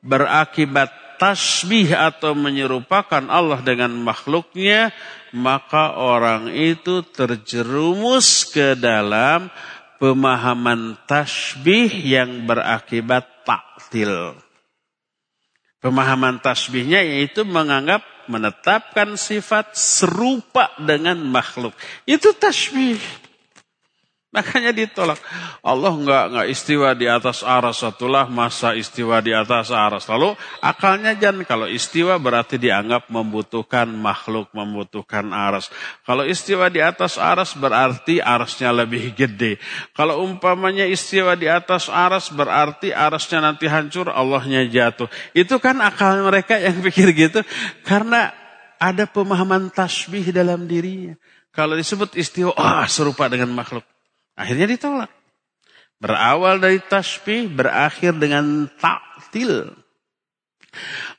berakibat tasbih atau menyerupakan Allah dengan makhluknya, maka orang itu terjerumus ke dalam pemahaman tasbih yang berakibat taktil. Pemahaman tasbihnya yaitu menganggap menetapkan sifat serupa dengan makhluk. Itu tasbih. Makanya ditolak. Allah enggak enggak istiwa di atas aras satulah masa istiwa di atas aras. Lalu akalnya jangan kalau istiwa berarti dianggap membutuhkan makhluk, membutuhkan aras. Kalau istiwa di atas aras berarti arasnya lebih gede. Kalau umpamanya istiwa di atas aras berarti arasnya nanti hancur, Allahnya jatuh. Itu kan akal mereka yang pikir gitu. Karena ada pemahaman tasbih dalam dirinya. Kalau disebut istiwa, ah oh, serupa dengan makhluk. Akhirnya ditolak. Berawal dari tasbih, berakhir dengan taktil.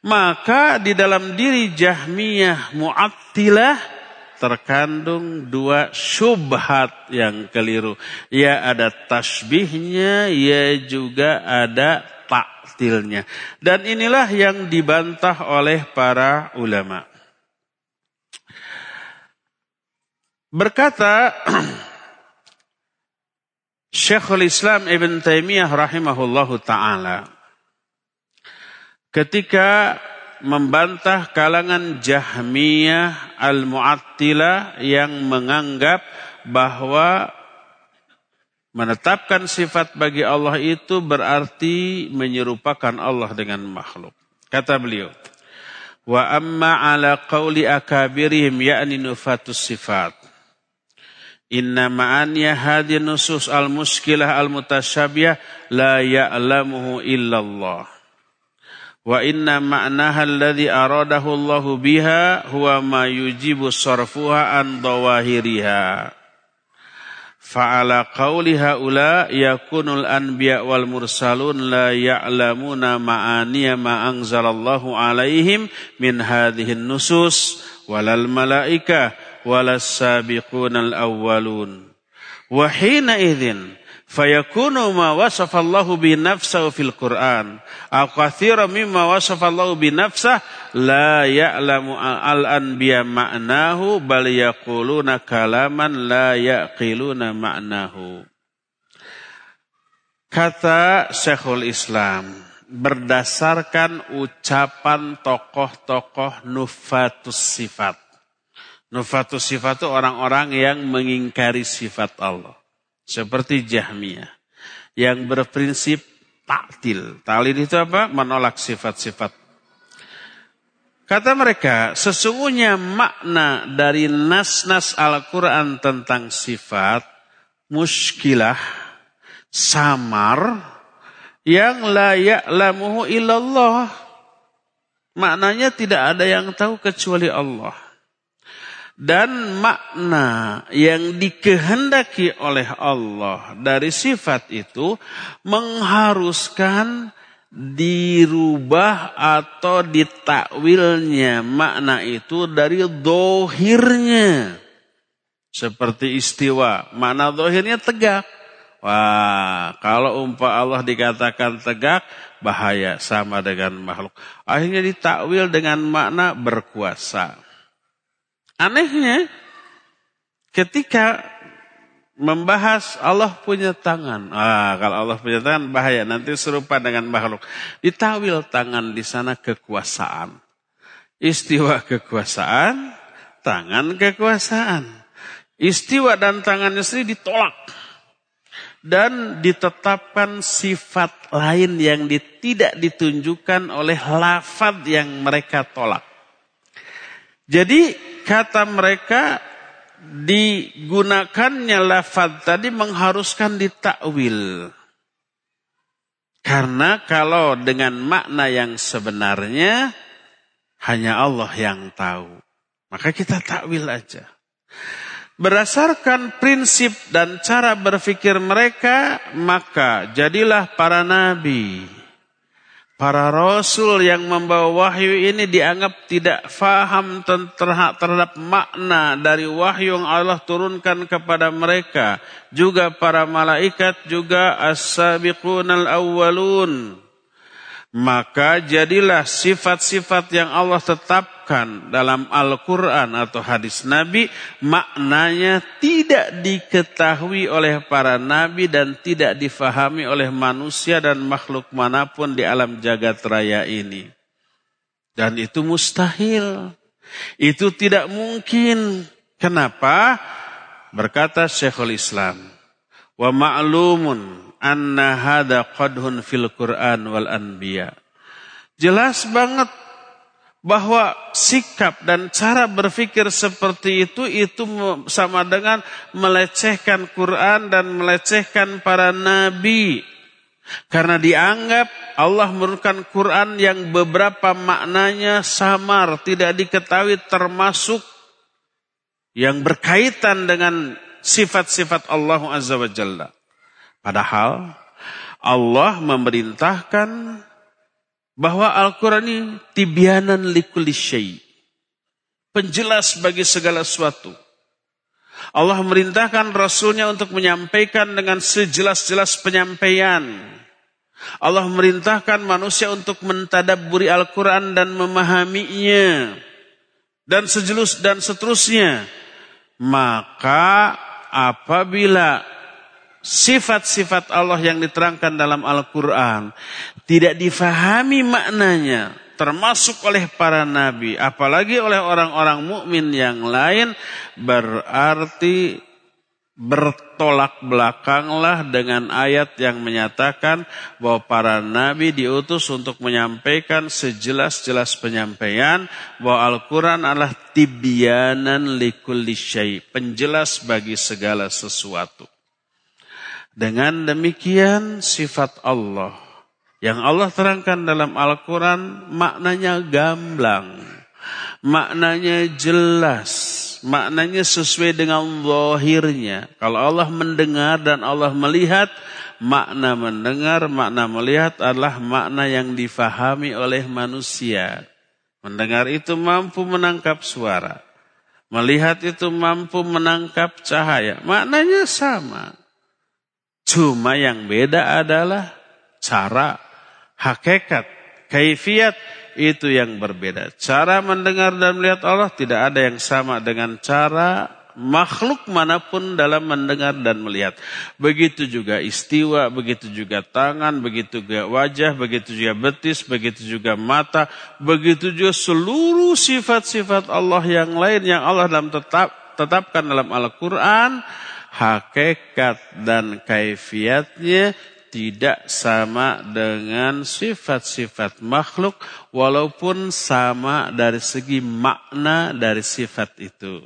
Maka di dalam diri Jahmiyah Mu'attilah terkandung dua syubhat yang keliru. Ya ada tasbihnya, ya juga ada taktilnya. Dan inilah yang dibantah oleh para ulama. Berkata Syekhul Islam Ibn Taimiyah rahimahullahu taala ketika membantah kalangan Jahmiyah Al-Mu'attilah yang menganggap bahwa menetapkan sifat bagi Allah itu berarti menyerupakan Allah dengan makhluk. Kata beliau, "Wa amma ala qawli akabirihim ya'ni nufatus sifat." Inna ma'aniya hadhi nusus al-muskilah al-mutasyabiyah la ya'lamuhu illallah. wa inna ma'naha alladhi aradahu Allahu biha huwa ma yujibu sarfuha an dawahiriha fa'ala qawli haula yakunul anbiya wal mursalun la ya'lamuna ma'aniya ma anzalallahu alaihim min hadhihi nusus walal malaika walas sabiqunal awwalun wa hina idzin fayakunu ma wasafallahu bi nafsahu fil Qur'an. Aw katsira mimma wasafallahu bi nafsah la ya'lamu al anbiya ma'nahu bal yaquluna kalaman la kata Syekhul Islam berdasarkan ucapan tokoh-tokoh nufatus sifat nufatus sifat itu orang-orang yang mengingkari sifat Allah seperti Jahmiyah yang berprinsip taktil. Taklid itu apa? Menolak sifat-sifat. Kata mereka, sesungguhnya makna dari nas-nas Al-Quran tentang sifat muskilah, samar, yang layak lamuhu illallah. Maknanya tidak ada yang tahu kecuali Allah dan makna yang dikehendaki oleh Allah dari sifat itu mengharuskan dirubah atau ditakwilnya makna itu dari dohirnya. Seperti istiwa makna dohirnya tegak. Wah kalau umpah Allah dikatakan tegak bahaya sama dengan makhluk. Akhirnya ditakwil dengan makna berkuasa Anehnya ketika membahas Allah punya tangan. Ah, kalau Allah punya tangan bahaya nanti serupa dengan makhluk. Ditawil tangan di sana kekuasaan. Istiwa kekuasaan, tangan kekuasaan. Istiwa dan tangannya sendiri ditolak. Dan ditetapkan sifat lain yang tidak ditunjukkan oleh lafad yang mereka tolak. Jadi kata mereka digunakannya lafaz tadi mengharuskan ditakwil. Karena kalau dengan makna yang sebenarnya hanya Allah yang tahu. Maka kita takwil aja. Berdasarkan prinsip dan cara berpikir mereka, maka jadilah para nabi Para rasul yang membawa wahyu ini dianggap tidak faham terhadap makna dari wahyu yang Allah turunkan kepada mereka. Juga para malaikat, juga as-sabiqun al-awwalun. Maka jadilah sifat-sifat yang Allah tetapkan dalam Al-Quran atau hadis Nabi, maknanya tidak diketahui oleh para Nabi dan tidak difahami oleh manusia dan makhluk mana pun di alam jagat raya ini. Dan itu mustahil. Itu tidak mungkin. Kenapa? Berkata Syekhul Islam. Wa ma'lumun anna hada qadhun fil Quran wal anbiya. Jelas banget bahwa sikap dan cara berpikir seperti itu itu sama dengan melecehkan Quran dan melecehkan para nabi. Karena dianggap Allah menurunkan Quran yang beberapa maknanya samar, tidak diketahui termasuk yang berkaitan dengan sifat-sifat Allah Azza wa Jalla. Padahal Allah memerintahkan bahwa Al-Quran ini tibyanan likulli syai. Penjelas bagi segala sesuatu. Allah memerintahkan Rasulnya untuk menyampaikan dengan sejelas-jelas penyampaian. Allah memerintahkan manusia untuk mentadaburi Al-Quran dan memahaminya. Dan sejelus dan seterusnya. Maka apabila sifat-sifat Allah yang diterangkan dalam Al-Quran tidak difahami maknanya termasuk oleh para nabi apalagi oleh orang-orang mukmin yang lain berarti bertolak belakanglah dengan ayat yang menyatakan bahwa para nabi diutus untuk menyampaikan sejelas-jelas penyampaian bahwa Al-Quran adalah tibyanan likulli syai, penjelas bagi segala sesuatu. Dengan demikian sifat Allah Yang Allah terangkan dalam Al-Quran maknanya gamblang. Maknanya jelas. Maknanya sesuai dengan zahirnya. Kalau Allah mendengar dan Allah melihat, makna mendengar, makna melihat adalah makna yang difahami oleh manusia. Mendengar itu mampu menangkap suara. Melihat itu mampu menangkap cahaya. Maknanya sama. Cuma yang beda adalah cara hakikat, kaifiat itu yang berbeda. Cara mendengar dan melihat Allah tidak ada yang sama dengan cara makhluk mana pun dalam mendengar dan melihat. Begitu juga istiwa, begitu juga tangan, begitu juga wajah, begitu juga betis, begitu juga mata, begitu juga seluruh sifat-sifat Allah yang lain yang Allah dalam tetap tetapkan dalam Al-Quran, hakikat dan kaifiatnya tidak sama dengan sifat-sifat makhluk walaupun sama dari segi makna dari sifat itu.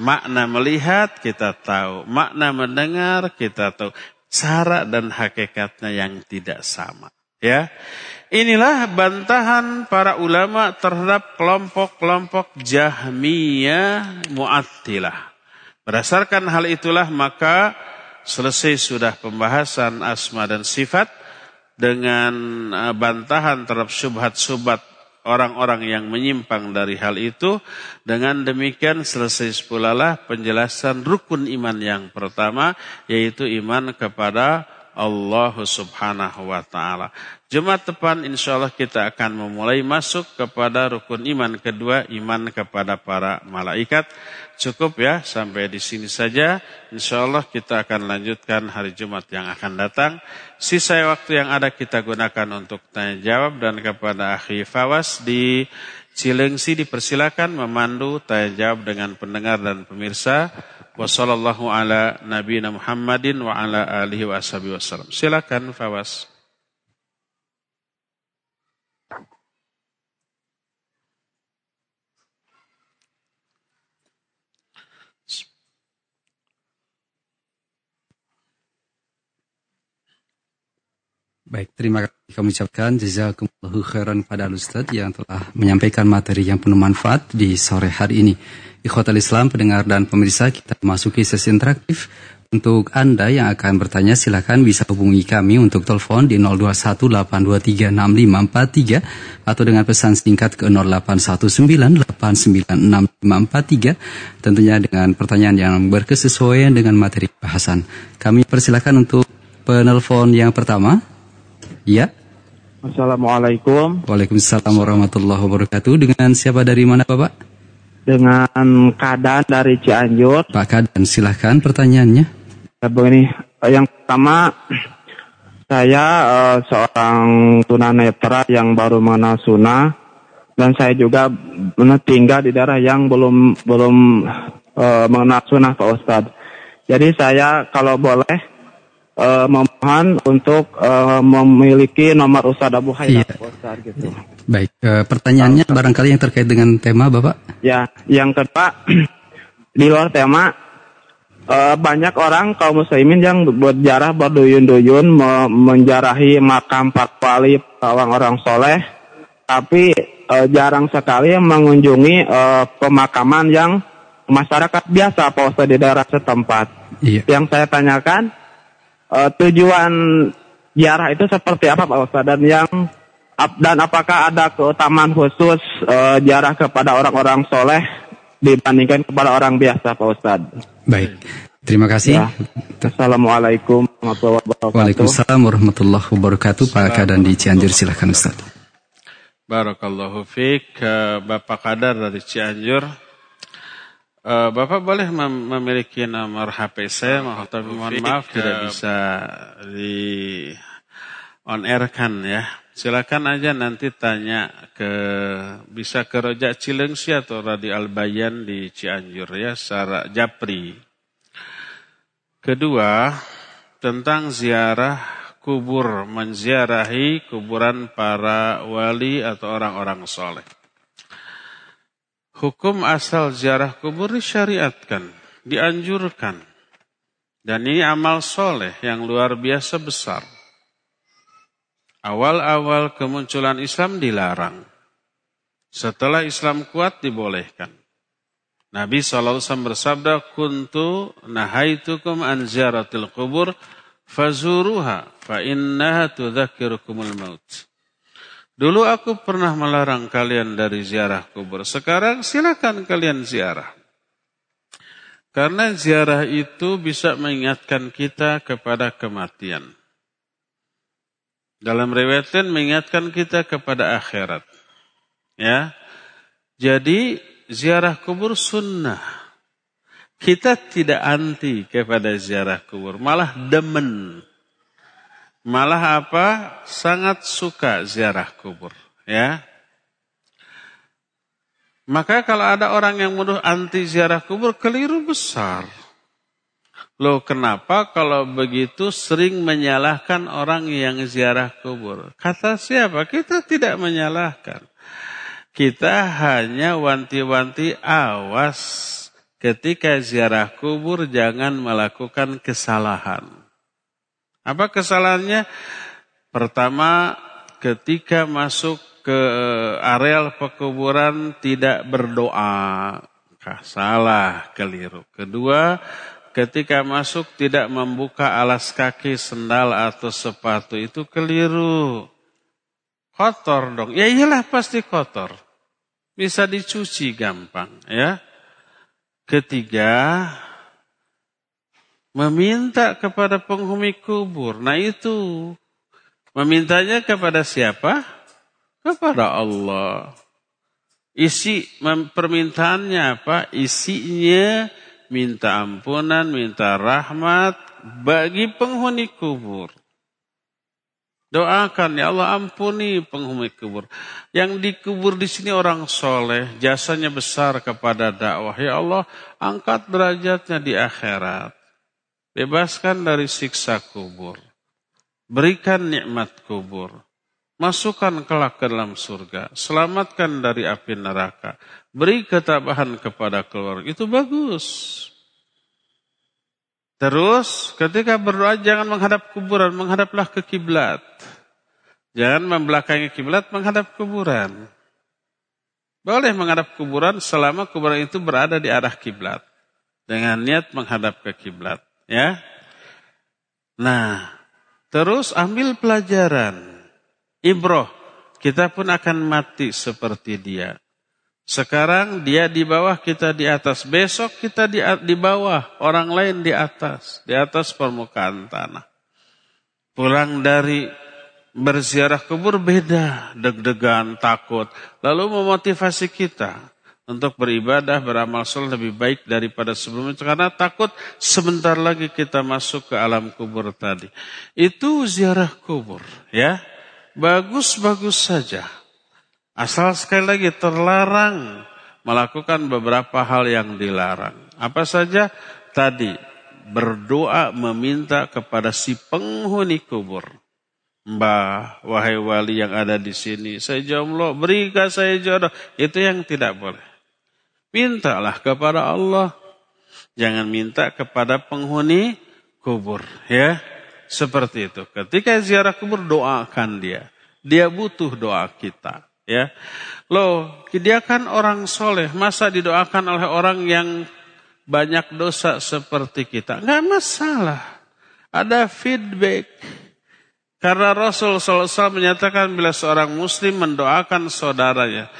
Makna melihat kita tahu, makna mendengar kita tahu, cara dan hakikatnya yang tidak sama. Ya, inilah bantahan para ulama terhadap kelompok-kelompok Jahmiyah Mu'attilah. Berdasarkan hal itulah maka selesai sudah pembahasan asma dan sifat dengan uh, bantahan terhadap syubhat-syubhat orang-orang yang menyimpang dari hal itu. Dengan demikian selesai sepulalah penjelasan rukun iman yang pertama yaitu iman kepada Allah subhanahu wa ta'ala. Jumat depan insya Allah kita akan memulai masuk kepada rukun iman kedua, iman kepada para malaikat. Cukup ya sampai di sini saja. Insya Allah kita akan lanjutkan hari Jumat yang akan datang. Sisa waktu yang ada kita gunakan untuk tanya jawab dan kepada Akhi Fawas di Cilengsi dipersilakan memandu tanya jawab dengan pendengar dan pemirsa. Wassalamualaikum ala nabiyina Muhammadin wa ala alihi wa wasallam. Silakan Fawas. Baik, terima kasih kami ucapkan jazakumullahu khairan pada Ustaz yang telah menyampaikan materi yang penuh manfaat di sore hari ini. Ikhwatal Islam, pendengar dan pemirsa, kita masuki sesi interaktif. Untuk Anda yang akan bertanya, silakan bisa hubungi kami untuk telepon di 0218236543 atau dengan pesan singkat ke 0819896543 tentunya dengan pertanyaan yang berkesesuaian dengan materi bahasan. Kami persilakan untuk penelpon yang pertama. Ya. Assalamualaikum. Waalaikumsalam warahmatullahi wabarakatuh. Dengan siapa dari mana Bapak? Dengan Kadan dari Cianjur. Pak Kadan, silahkan pertanyaannya. Ya, begini, yang pertama saya uh, seorang tunanetra yang baru mengenal sunnah dan saya juga tinggal di daerah yang belum belum uh, mengenal sunnah Pak Ustadz. Jadi saya kalau boleh uh, memohon untuk uh, memiliki nomor Ustadz Abu Haidar iya. Ustadz gitu. Baik, uh, pertanyaannya Ustaz. barangkali yang terkait dengan tema Bapak? Ya, yang kedua di luar tema uh, banyak orang kaum muslimin yang berjarah berduyun-duyun me menjarahi makam Pak Wali orang-orang soleh, tapi uh, jarang sekali mengunjungi uh, pemakaman yang masyarakat biasa Pak di daerah setempat. Iya. Yang saya tanyakan, uh, tujuan ziarah itu seperti apa Pak Ustadz dan yang dan apakah ada keutamaan khusus uh, ziarah kepada orang-orang soleh dibandingkan kepada orang biasa Pak Ustadz? Baik. Terima kasih. Ya. Assalamualaikum warahmatullahi wabarakatuh. Waalaikumsalam warahmatullahi wabarakatuh. Pak Kadan di Cianjur silahkan Ustaz. Barakallahu fiik. Bapak Kadar dari Cianjur. Uh, Bapak boleh mem memiliki nomor HP saya, tapi mohon maaf tidak bisa di on air kan ya. Silakan aja nanti tanya ke bisa ke Rojak Cilengsi atau Radi Albayan di Cianjur ya, secara Japri. Kedua, tentang ziarah kubur, menziarahi kuburan para wali atau orang-orang soleh. Hukum asal ziarah kubur disyariatkan, dianjurkan. Dan ini amal soleh yang luar biasa besar. Awal-awal kemunculan Islam dilarang. Setelah Islam kuat dibolehkan. Nabi SAW bersabda, Kuntu nahaitukum an ziaratil kubur, fazuruha, fa innaha tudhakirukumul maut. Dulu aku pernah melarang kalian dari ziarah kubur. Sekarang silakan kalian ziarah. Karena ziarah itu bisa mengingatkan kita kepada kematian. Dalam riwayat mengingatkan kita kepada akhirat. Ya. Jadi ziarah kubur sunnah. Kita tidak anti kepada ziarah kubur, malah demen. Malah apa? Sangat suka ziarah kubur, ya. Maka kalau ada orang yang menuduh anti ziarah kubur, keliru besar. Loh kenapa kalau begitu sering menyalahkan orang yang ziarah kubur? Kata siapa? Kita tidak menyalahkan. Kita hanya wanti-wanti awas ketika ziarah kubur jangan melakukan kesalahan. Apa kesalahannya? Pertama, ketika masuk ke areal pekuburan tidak berdoa. Salah, keliru. Kedua, ketika masuk tidak membuka alas kaki, sendal atau sepatu itu keliru. Kotor dong. Ya iyalah pasti kotor. Bisa dicuci gampang ya. Ketiga, meminta kepada penghuni kubur. Nah itu, memintanya kepada siapa? Kepada Allah. Isi permintaannya apa? Isinya minta ampunan, minta rahmat bagi penghuni kubur. Doakan ya Allah ampuni penghuni kubur. Yang dikubur di sini orang soleh, jasanya besar kepada dakwah. Ya Allah angkat derajatnya di akhirat. Bebaskan dari siksa kubur. Berikan nikmat kubur. Masukkan kelak ke dalam surga. Selamatkan dari api neraka. Beri ketabahan kepada keluarga. Itu bagus. Terus ketika berdoa jangan menghadap kuburan, menghadaplah ke kiblat. Jangan membelakangi kiblat, menghadap kuburan. Boleh menghadap kuburan selama kuburan itu berada di arah kiblat. Dengan niat menghadap ke kiblat, ya. Nah, terus ambil pelajaran. Ibroh, kita pun akan mati seperti dia. Sekarang dia di bawah, kita di atas. Besok kita di, di bawah, orang lain di atas. Di atas permukaan tanah. Pulang dari berziarah kubur beda, deg-degan, takut. Lalu memotivasi kita untuk beribadah, beramal soleh lebih baik daripada sebelumnya. Karena takut sebentar lagi kita masuk ke alam kubur tadi. Itu ziarah kubur, ya. Bagus-bagus saja. Asal sekali lagi terlarang melakukan beberapa hal yang dilarang. Apa saja? Tadi berdoa meminta kepada si penghuni kubur. Mbah, wahai wali yang ada di sini, saya jomblo, berikan saya jodoh. Itu yang tidak boleh. Mintalah kepada Allah. Jangan minta kepada penghuni kubur. ya Seperti itu. Ketika ziarah kubur, doakan dia. Dia butuh doa kita. Ya, loh, dia kan orang soleh, masa didoakan oleh orang yang banyak dosa seperti kita? Enggak masalah. Ada feedback. Karena Rasul SAW menyatakan bila seorang muslim mendoakan saudaranya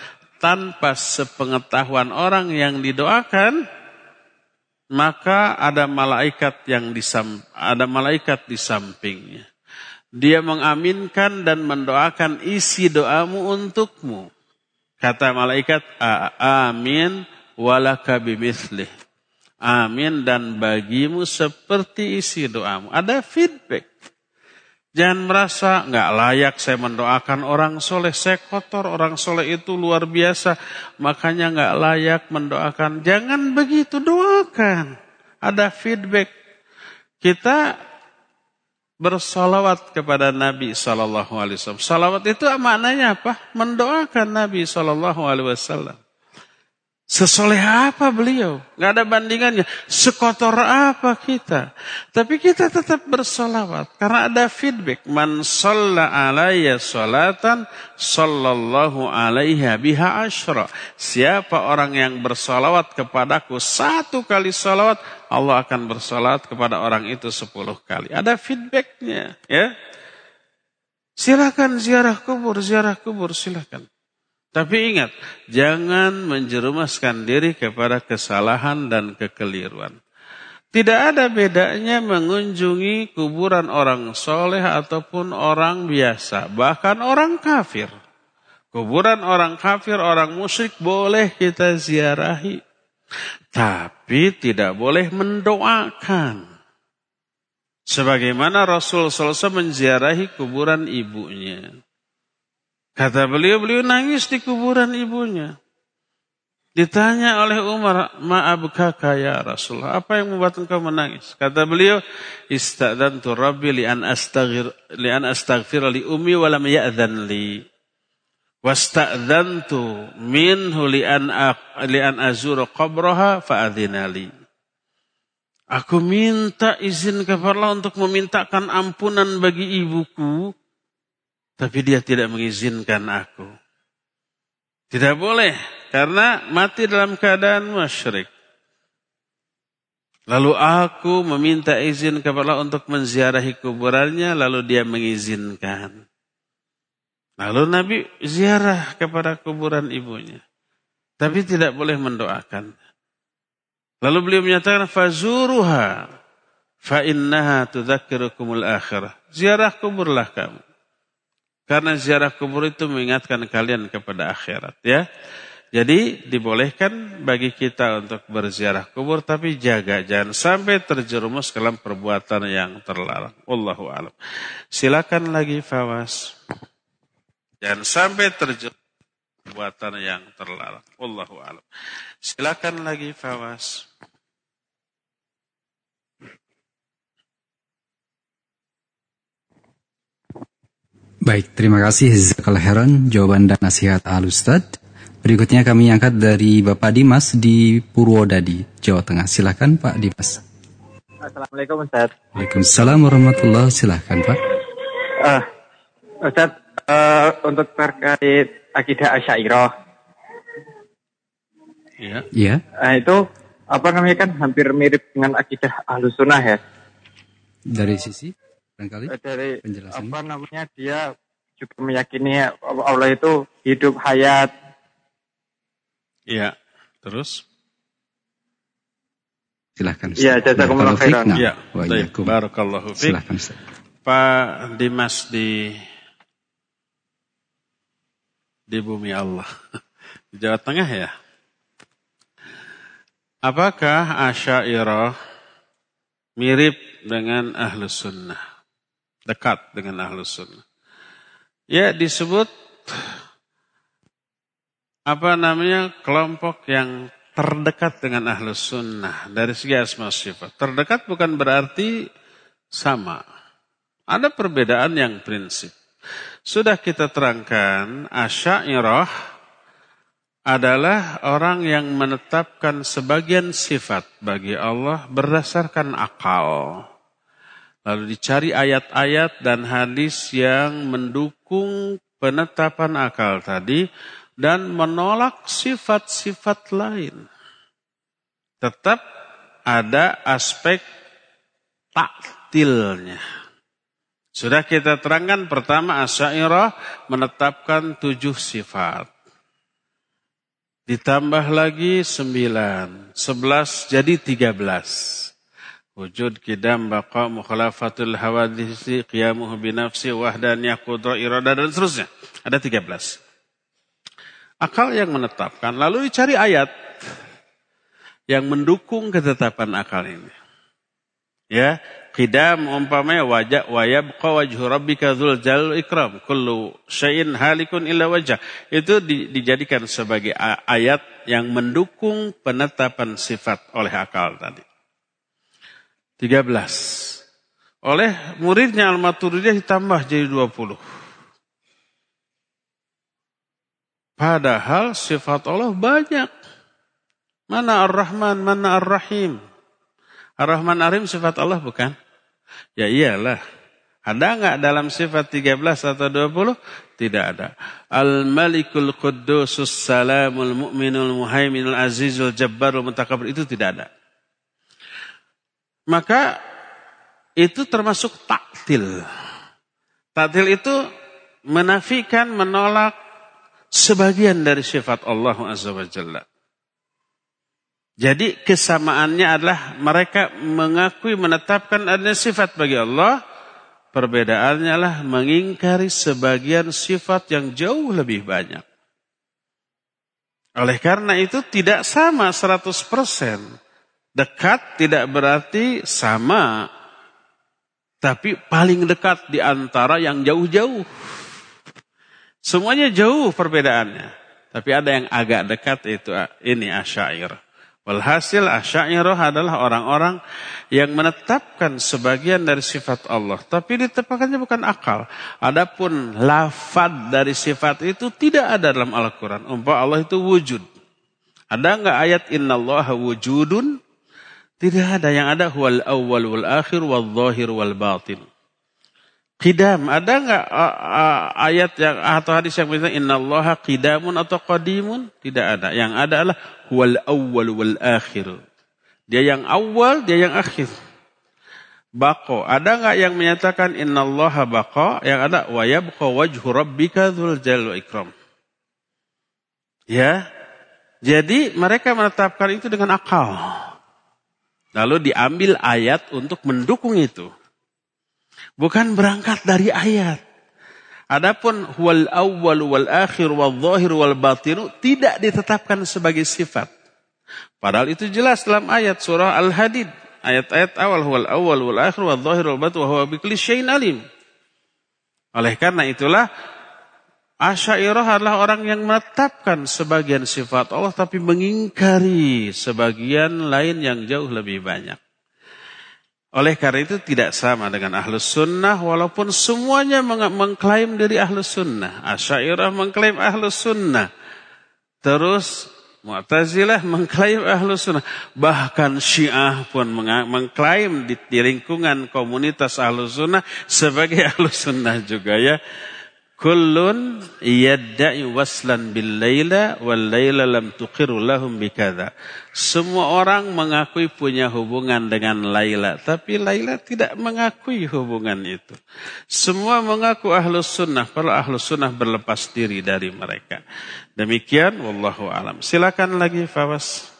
tanpa sepengetahuan orang yang didoakan, maka ada malaikat yang disam, ada malaikat di sampingnya. Dia mengaminkan dan mendoakan isi doamu untukmu. Kata malaikat, amin walaka bimithlih. Amin dan bagimu seperti isi doamu. Ada feedback. Jangan merasa nggak layak saya mendoakan orang soleh. Saya kotor, orang soleh itu luar biasa. Makanya nggak layak mendoakan. Jangan begitu, doakan. Ada feedback. Kita bersolawat kepada Nabi Sallallahu Alaihi Wasallam. Salawat itu maknanya apa? Mendoakan Nabi Sallallahu Alaihi Wasallam. Sesoleh apa beliau? Gak ada bandingannya. Sekotor apa kita? Tapi kita tetap bersolawat. Karena ada feedback. Man sholla alaiya sholatan, sallallahu alaiha biha ashra. Siapa orang yang bersolawat kepadaku satu kali solawat, Allah akan bersolawat kepada orang itu sepuluh kali. Ada feedbacknya. ya. Silakan ziarah kubur, ziarah kubur, silakan. Tapi ingat, jangan menjerumuskan diri kepada kesalahan dan kekeliruan. Tidak ada bedanya mengunjungi kuburan orang soleh ataupun orang biasa, bahkan orang kafir. Kuburan orang kafir, orang musyrik boleh kita ziarahi. Tapi tidak boleh mendoakan. Sebagaimana Rasul SAW menziarahi kuburan ibunya. Kata beliau, beliau nangis di kuburan ibunya. Ditanya oleh Umar, ma'abkaka ya Rasulullah, apa yang membuat engkau menangis? Kata beliau, ista'dantu rabbi li'an astaghfir, li'an astaghfir li ummi wa lam ya'dhan li. Wasta'dhantu minhu li'an, li'an azur qabraha fa'adhina li. Aku minta izin kepada Allah untuk memintakan ampunan bagi ibuku tapi dia tidak mengizinkan aku. Tidak boleh karena mati dalam keadaan musyrik. Lalu aku meminta izin kepada Allah untuk menziarahi kuburannya, lalu dia mengizinkan. Lalu Nabi ziarah kepada kuburan ibunya. Tapi tidak boleh mendoakan. Lalu beliau menyatakan, Fazuruha, fa innaha tudzakirukumul akhirah. Ziarah kuburlah kamu. Karena ziarah kubur itu mengingatkan kalian kepada akhirat ya. Jadi dibolehkan bagi kita untuk berziarah kubur tapi jaga jangan sampai terjerumus dalam perbuatan yang terlarang. Allahu a'lam. Silakan lagi Fawas. Jangan sampai terjerumus perbuatan yang terlarang. Allahu a'lam. Silakan lagi Fawas. Baik, terima kasih Zakal Heron, jawaban dan nasihat Al Ustad. Berikutnya kami angkat dari Bapak Dimas di Purwodadi, Jawa Tengah. Silakan Pak Dimas. Assalamualaikum Ustaz. Waalaikumsalam warahmatullahi Silakan Pak. Uh, Ustaz, uh, untuk terkait akidah Asyairah. Iya. Iya. Uh, itu apa namanya kan hampir mirip dengan akidah Ahlus Sunnah ya. Dari sisi? Barangkali eh, dari penjelasan. apa namanya dia juga meyakini Allah itu hidup hayat. Iya. Terus? Silahkan. Iya, jazakumullah khairan. Iya. Barakallahu fiik. Silahkan Pak Dimas di di bumi Allah. Di Jawa Tengah ya? Apakah Asyairah mirip dengan Ahlus Sunnah? Dekat dengan ahlus sunnah. Ya disebut apa namanya kelompok yang terdekat dengan ahlus sunnah dari segi asma sifat. Terdekat bukan berarti sama. Ada perbedaan yang prinsip. Sudah kita terangkan, asyairah adalah orang yang menetapkan sebagian sifat bagi Allah berdasarkan akal. Lalu dicari ayat-ayat dan hadis yang mendukung penetapan akal tadi dan menolak sifat-sifat lain. Tetap ada aspek taktilnya. Sudah kita terangkan pertama asyairah menetapkan tujuh sifat. Ditambah lagi sembilan, sebelas jadi tiga belas. Wujud kidam baqa mukhalafatul hawadisi qiyamuhu binafsi wahdaniyah qudra irada dan seterusnya. Ada 13. Akal yang menetapkan. Lalu dicari ayat yang mendukung ketetapan akal ini. Ya, kidam umpamanya wajah wayabqa wajhu rabbika dzul jalal ikram kullu syai'in halikun illa wajah. Itu dijadikan sebagai ayat yang mendukung penetapan sifat oleh akal tadi. 13. Oleh muridnya Al-Maturidiyah ditambah jadi 20. Padahal sifat Allah banyak. Mana Ar-Rahman, mana Ar-Rahim? Ar-Rahman Ar-Rahim sifat Allah bukan? Ya iyalah. Ada nggak dalam sifat 13 atau 20? Tidak ada. Al-Malikul Quddusus Salamul Mu'minul Muhaiminul Azizul Jabbarul Mutakabir itu tidak ada. Maka itu termasuk taktil. Taktil itu menafikan, menolak sebagian dari sifat Allah Azza. Jadi kesamaannya adalah mereka mengakui menetapkan adanya sifat bagi Allah Perbedaannya lah mengingkari sebagian sifat yang jauh lebih banyak. Oleh karena itu tidak sama 100%. Dekat tidak berarti sama. Tapi paling dekat di antara yang jauh-jauh. Semuanya jauh perbedaannya. Tapi ada yang agak dekat itu ini asyair. Walhasil asyairah adalah orang-orang yang menetapkan sebagian dari sifat Allah. Tapi ditetapkannya bukan akal. Adapun lafad dari sifat itu tidak ada dalam Al-Quran. Umpah Allah itu wujud. Ada enggak ayat Inna Allah wujudun? Tidak ada. Yang ada huwal awwal wal akhir wal zahir wal batin. Qidam, ada enggak ayat yang atau hadis yang bilang Inna Allah qidamun atau qadimun? Tidak ada. Yang ada adalah huwal awwal wal akhir. Dia yang awal, dia yang akhir. Bako. Ada nggak yang menyatakan Inna Allah bako? Yang ada wa yabqa wajhu rabbika dzul jalal ikram. Ya. Jadi mereka menetapkan itu dengan akal. Lalu diambil ayat untuk mendukung itu. Bukan berangkat dari ayat. Adapun wal awwal wal akhir wal zahir wal batinu tidak ditetapkan sebagai sifat. Padahal itu jelas dalam ayat surah Al-Hadid. Ayat-ayat awal wal awwal wal akhir wal zahir wal batin wa huwa alim. Oleh karena itulah Asyairah adalah orang yang menetapkan sebagian sifat Allah tapi mengingkari sebagian lain yang jauh lebih banyak. Oleh karena itu tidak sama dengan ahlus sunnah walaupun semuanya mengklaim diri ahlus sunnah. Asyairah mengklaim ahlus sunnah. Terus Mu'tazilah mengklaim ahlus sunnah. Bahkan Syiah pun mengklaim di, di lingkungan komunitas ahlus sunnah sebagai ahlus sunnah juga ya. Kullun yadda'i waslan bil laila wal laila lam tuqiru lahum bikadha. Semua orang mengakui punya hubungan dengan Laila, tapi Laila tidak mengakui hubungan itu. Semua mengaku ahlus sunnah, kalau ahlus sunnah berlepas diri dari mereka. Demikian, wallahu alam. Silakan lagi, Fawas.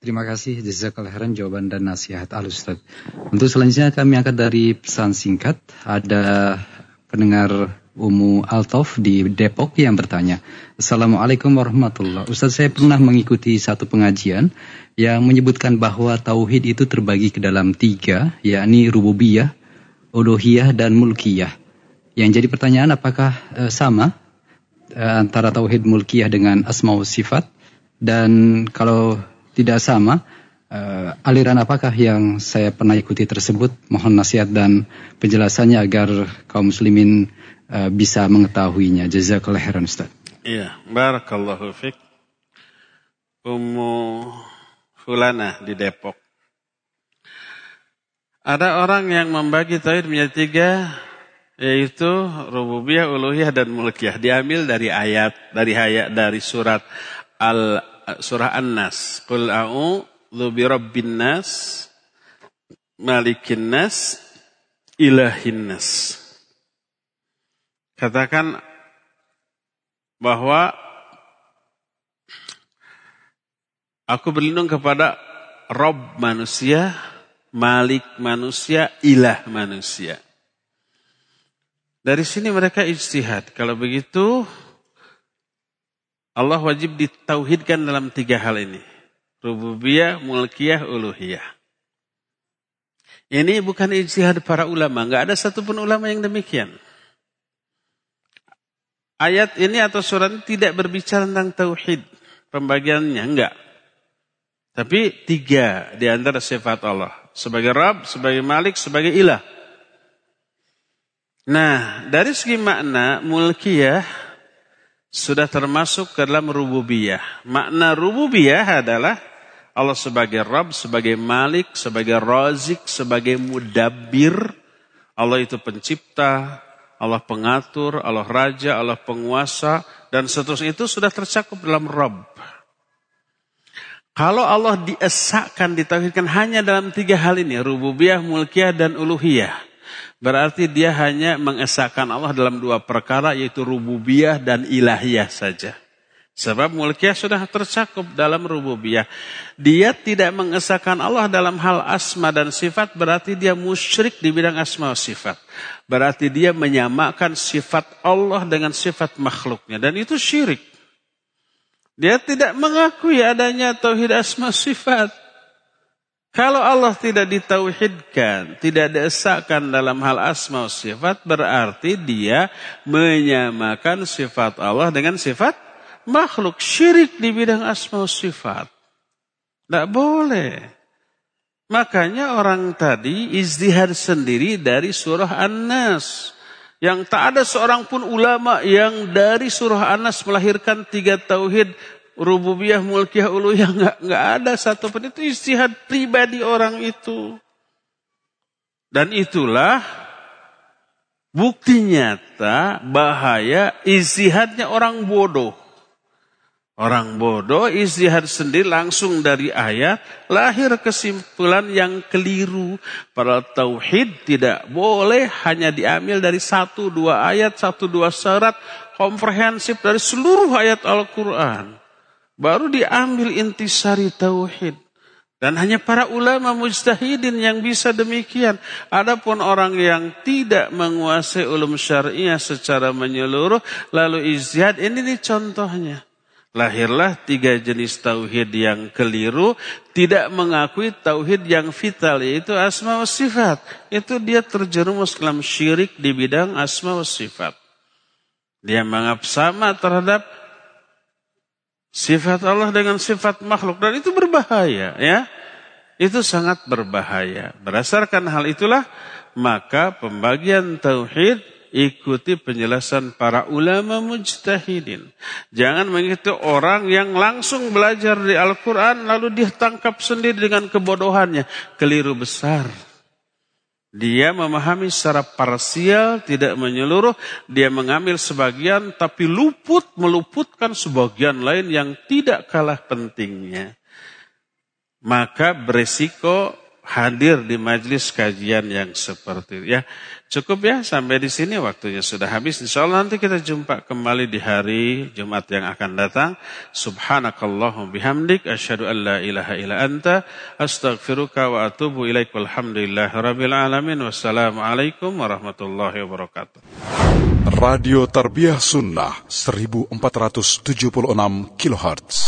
Terima kasih jazakallah khairan jawaban dan nasihat al Ustaz. Untuk selanjutnya kami angkat dari pesan singkat. Ada pendengar Umu Altof di Depok yang bertanya. Assalamualaikum warahmatullah. Ustaz saya pernah mengikuti satu pengajian yang menyebutkan bahwa tauhid itu terbagi ke dalam tiga, yakni rububiyah, uluhiyah, dan mulkiyah. Yang jadi pertanyaan apakah e, sama e, antara tauhid mulkiyah dengan asma sifat? Dan kalau tidak sama, uh, aliran apakah yang saya pernah ikuti tersebut? Mohon nasihat dan penjelasannya agar kaum muslimin uh, bisa mengetahuinya. Jazakallah khairan Ustaz. Iya, barakallahu fiq. Ummu Fulana di Depok. Ada orang yang membagi tauhid menjadi tiga, yaitu rububiyah, uluhiyah dan mulkiyah. Diambil dari ayat, dari ayat dari surat Al surah An-Nas. Qul a'udzu birabbin nas malikin nas ilahin nas. Katakan bahwa aku berlindung kepada Rob manusia, Malik manusia, Ilah manusia. Dari sini mereka ijtihad. Kalau begitu Allah wajib ditauhidkan dalam tiga hal ini. Rububiyah, mulkiyah, uluhiyah. Ini bukan ijtihad para ulama. Nggak ada satupun ulama yang demikian. Ayat ini atau surat ini tidak berbicara tentang tauhid. Pembagiannya enggak. Tapi tiga di antara sifat Allah. sebagai Rabb, sebagai Malik, sebagai Ilah. Nah, dari segi makna mulkiyah sudah termasuk ke dalam rububiyah. Makna rububiyah adalah Allah sebagai Rabb, sebagai Malik, sebagai Razik, sebagai Mudabbir. Allah itu pencipta, Allah pengatur, Allah raja, Allah penguasa, dan seterusnya itu sudah tercakup dalam Rabb. Kalau Allah diesakan, ditauhidkan hanya dalam tiga hal ini, rububiyah, mulkiyah, dan uluhiyah. Berarti dia hanya mengesahkan Allah dalam dua perkara yaitu rububiyah dan ilahiyah saja. Sebab mulkiyah sudah tercakup dalam rububiyah. Dia tidak mengesahkan Allah dalam hal asma dan sifat berarti dia musyrik di bidang asma dan sifat. Berarti dia menyamakan sifat Allah dengan sifat makhluknya. Dan itu syirik. Dia tidak mengakui adanya tauhid asma sifat. Kalau Allah tidak ditauhidkan, tidak desakan dalam hal asma sifat, berarti dia menyamakan sifat Allah dengan sifat makhluk. Syirik di bidang asma sifat. Tidak boleh. Makanya orang tadi izdihad sendiri dari surah An-Nas. Yang tak ada seorang pun ulama yang dari surah An-Nas melahirkan tiga tauhid rububiyah, mulkiyah, uluhiyah nggak nggak ada satu pun itu istihad pribadi orang itu. Dan itulah bukti nyata bahaya istihadnya orang bodoh. Orang bodoh istihad sendiri langsung dari ayat lahir kesimpulan yang keliru. Para tauhid tidak boleh hanya diambil dari satu dua ayat, satu dua syarat komprehensif dari seluruh ayat Al-Quran. Baru diambil intisari tauhid. Dan hanya para ulama mujtahidin yang bisa demikian. Adapun orang yang tidak menguasai ulum syariah secara menyeluruh. Lalu izjad ini nih contohnya. Lahirlah tiga jenis tauhid yang keliru. Tidak mengakui tauhid yang vital yaitu asma wa sifat. Itu dia terjerumus dalam syirik di bidang asma wa sifat. Dia menganggap sama terhadap Sifat Allah dengan sifat makhluk dan itu berbahaya ya. Itu sangat berbahaya. Berdasarkan hal itulah maka pembagian tauhid ikuti penjelasan para ulama mujtahidin. Jangan mengikuti orang yang langsung belajar di Al-Quran lalu dia tangkap sendiri dengan kebodohannya. Keliru besar. Dia memahami secara parsial, tidak menyeluruh. Dia mengambil sebagian, tapi luput, meluputkan sebagian lain yang tidak kalah pentingnya. Maka beresiko hadir di majelis kajian yang seperti itu. Ya, cukup ya sampai di sini waktunya sudah habis. Insya Allah nanti kita jumpa kembali di hari Jumat yang akan datang. Subhanakallahum bihamdik asyhadu an la ilaha illa anta astaghfiruka wa atubu ilaik walhamdulillahi rabbil alamin. Wassalamualaikum warahmatullahi wabarakatuh. Radio Tarbiyah Sunnah 1476 kHz.